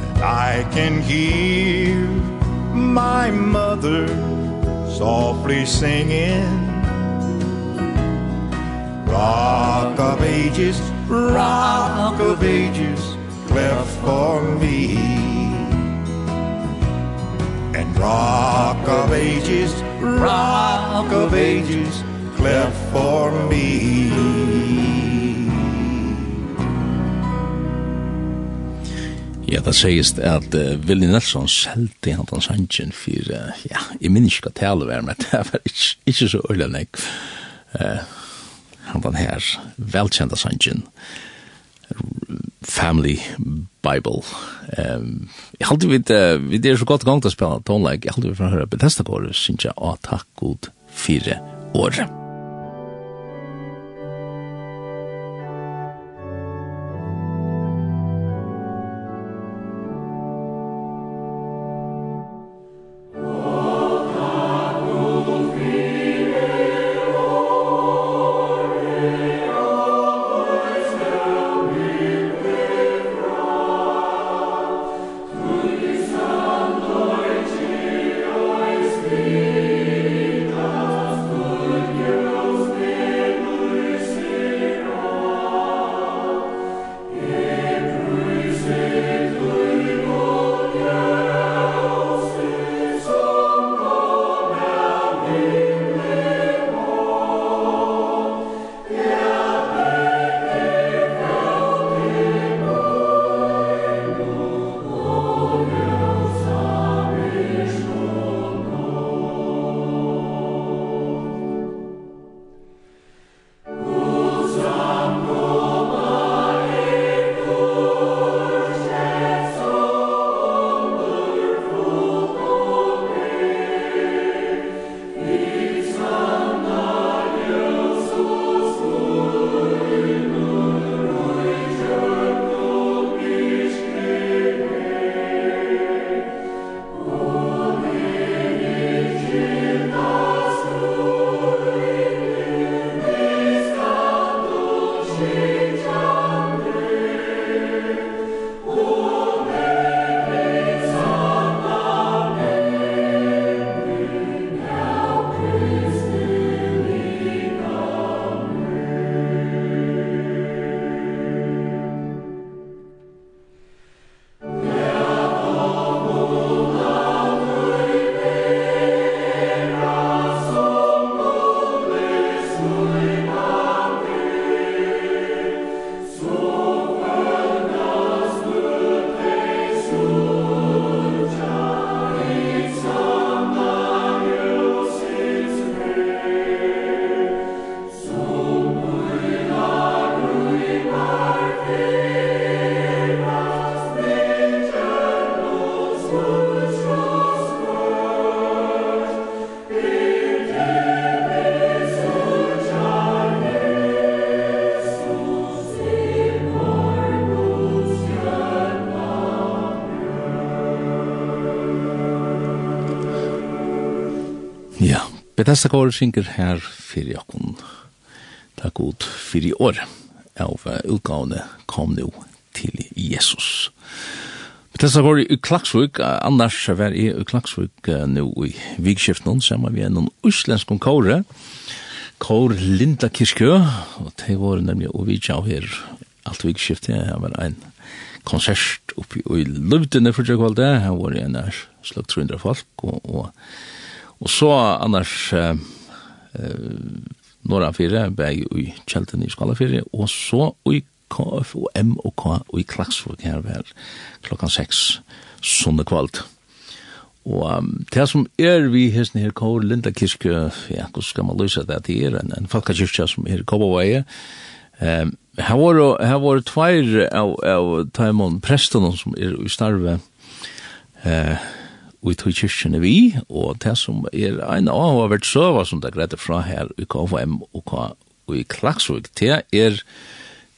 [SPEAKER 7] And I can hear my mother softly singing Rock of ages, rock of ages, cleft for me. And rock of ages, rock of ages, cleft for me
[SPEAKER 1] Ja, det sies at uh, Willy Nelson selte han den sangen for, uh, ja, jeg minns ikke hva tale var, men det var ikke, ikke så øyla nek. Uh, han den her velkjenta sangen, Family Bible. Um, jeg halte vi, uh, vi er så godt gang til å spille tonleik, jeg halte vi fra høyre Bethesda-gård, synes jeg, å takk god fire
[SPEAKER 8] året.
[SPEAKER 1] Bethesda Kåre synger her fyrir jokken. Takk god fyrir år av utgavene kom nu til Jesus. Bethesda Kåre i Klaksvik, annars var jeg i Klaksvik nu i vikskiften, sammen med en uslensk kåre, Kåre Linda Kirskø, og det var nemlig å vidtja av her alt vikskiftet, jeg var en konsert oppi i Løvdene for tjekkvalde, her var jeg nær slag 300 folk, og, og Og så annars eh, norra fire, beg i kjelten i skala fire, og så i KF og M og K og i Klaksvåg her vel klokkan 6 sånne kvalt. Og um, det som er vi hesten her kår Linda Kirke ja, hvordan skal man løse det til er, en, en falkakirke som er kåpåveie, um, her var her var tveir av, av Taimon presten som er i starve, eh, uh, i tog kyrkjene vi, og det som er en av hvert søva som det greide fra her i KFM og, K, og i Klaksvik, det er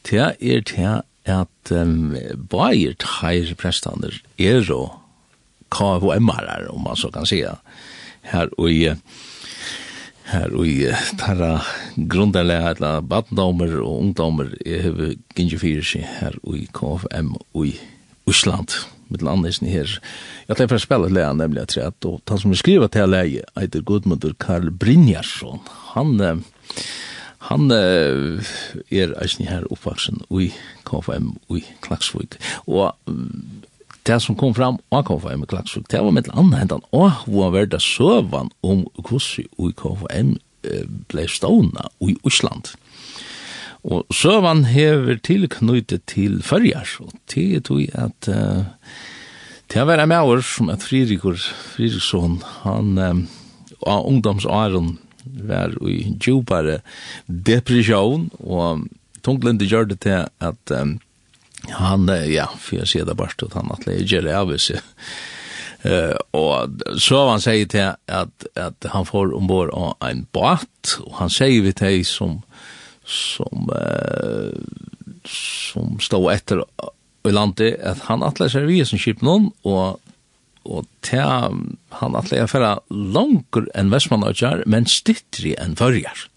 [SPEAKER 1] det er det at um, bare teir prestander er og KFM-er, om man så kan si her og i her og i tarra grunnlega etla badndomer og ungdomer jeg har gynnsi fyrir seg her og i KFM og i Ísland mitt landet her. Jag tänkte spela ett läge nämligen at jeg og han som skriver till läge heter Gudmundur Karl Brynjarsson. Han han er eisen her oppvaksen i KFM i Klaksvik. Og det som kom fram av KFM i Klaksvik, det var mitt et annet og hvor var verda søvan om hvordan i KFM blei stående i Osland. Og søvann hever tilknyttet til fyrjar, og det er tog at uh, det har vært med år som at Fririkur, Fririkson, han um, av ungdomsåren var i djupare depresjon, og tunglende gjør det til at um, han, ja, for jeg sier det bare til han at det gjør det av seg. Uh, og så han sier til at, at han får ombord av en båt, og han sier vi til som som eh, som stod etter i landet, at han atler seg vi som kjip noen, og og ta han atler jeg færa langer enn Vestmannøytjar, men stittri enn Førjar.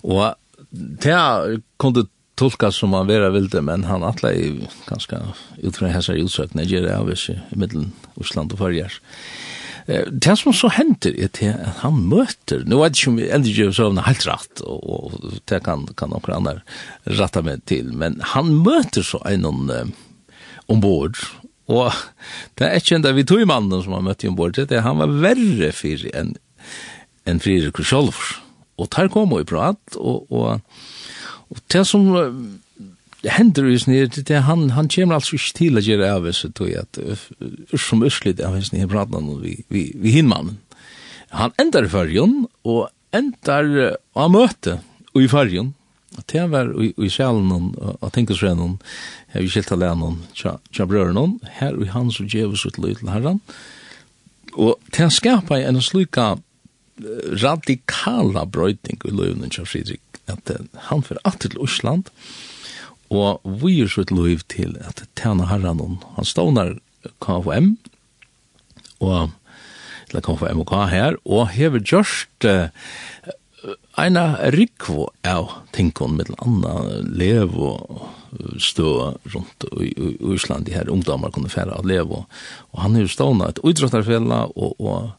[SPEAKER 1] Og ta kom det tolkas som han vera vilde, men han atle i ganske utfra hessar utsøkne, gjerra av i middelen Osland og Førjar. Og det som så henter er til at han møter, nu vet ikke om eldre gjør søvn er helt rett, og, og det kan, kan noen andre rette meg til, men han møter så en um, ombord, og det er ikke enda vi tog mannen som han møtte ombord, det er han var verre for enn en Fririk Sjolvor. Og der kom hun i prat, og, og, og det som det hender jo snir, det han, han kommer altså ikke til å gjøre av oss, tog jeg, at uh, som ørslitt av oss, nye prater nå, vi, vi, vi hinmannen. Han endar i fargen, og endar av møte, og i fargen, at jeg var i, i sjælen, og tenker seg noen, jeg vil skilt alene noen, tja brøren noen, her og han som gjør oss ut løy til herren, og til han skapar en slika radikala brøyting i løyvnen tja Fridrik, at uh, han fyrir at til Osland, og og vi er så et lov til at tjene herren om. Han stånar KFM, og eller KFM og K her, og hever gjørst uh, eina rikvo av tinkon med anna lev og stå rundt i, i, i Island, de her ungdomar kunne færa av lev, og, og han er jo stående et utrottarfella, og, og,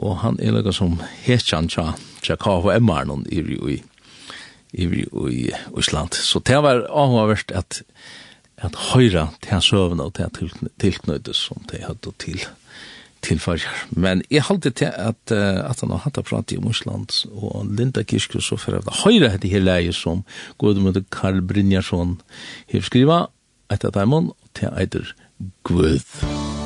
[SPEAKER 1] og han er laga som hetjan tja, tja KFM-aren i, i, i i, i Island. Så det var avhåverst at, at høyra til søvn og til tilknøyde som det hadde til tilfarger. Men jeg halte til at, at han har hatt prat om Island, og Linda Kirske så for at høyra hette her leie som god med Karl Brynjarsson har skriva etter dem, til eider Gud. Gud.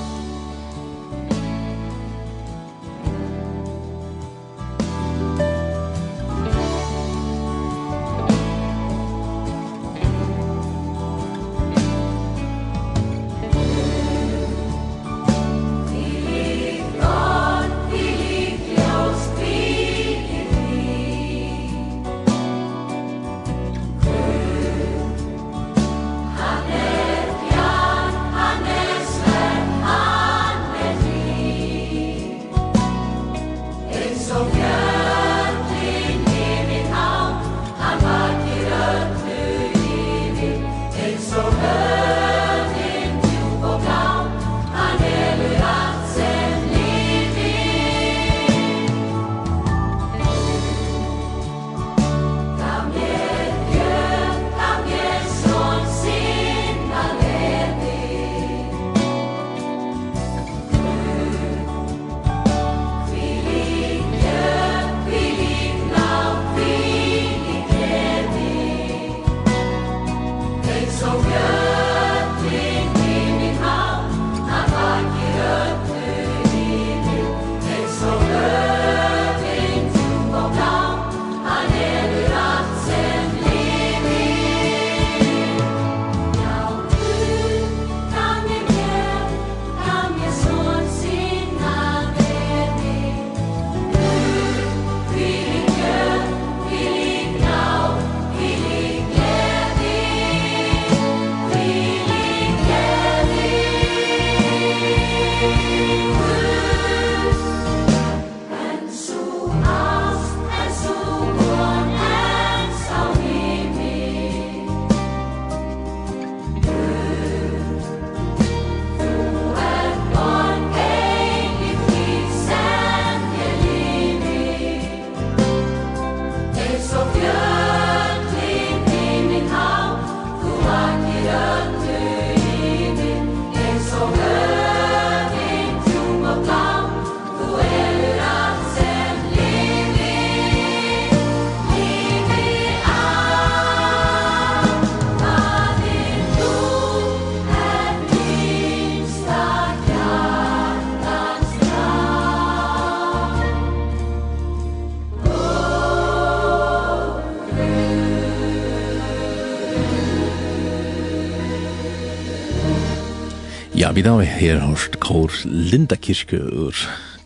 [SPEAKER 1] Vi da her hørt kår Linda Kirke ur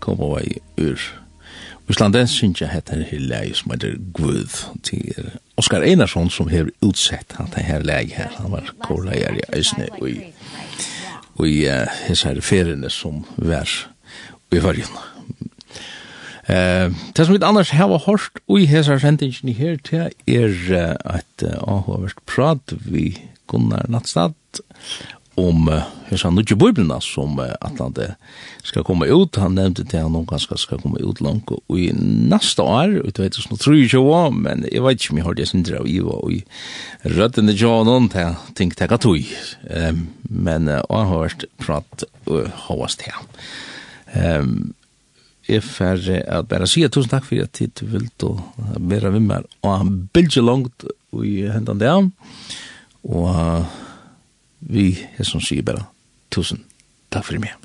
[SPEAKER 1] koma ur Íslandi synes jeg heter her leie som heter Gud til Oskar Einarsson som har utsett at det her leie her. Han var kårleier i Øysne og i og i hans her feriene som vær i varjen Eh, det som vi annars hava hørt i hesar sendingen her til er at uh, har prat vi Gunnar Nattstad om hesa nýggju biblina sum Atlante skal koma ut Han nevnte til han någon ganska skal komma ut langt og i næsta ár, og vet så trúi jo var, men jag vet inte mi har det sindra i Eva og røtten det jo non tänkte jag taka tui. Ehm men og har hørt prat og host her. Ehm Jeg får at bare si tusen takk for at du vil være med meg og han bilder langt i hendene der og vi, er som sier bare, tusen takk for meg.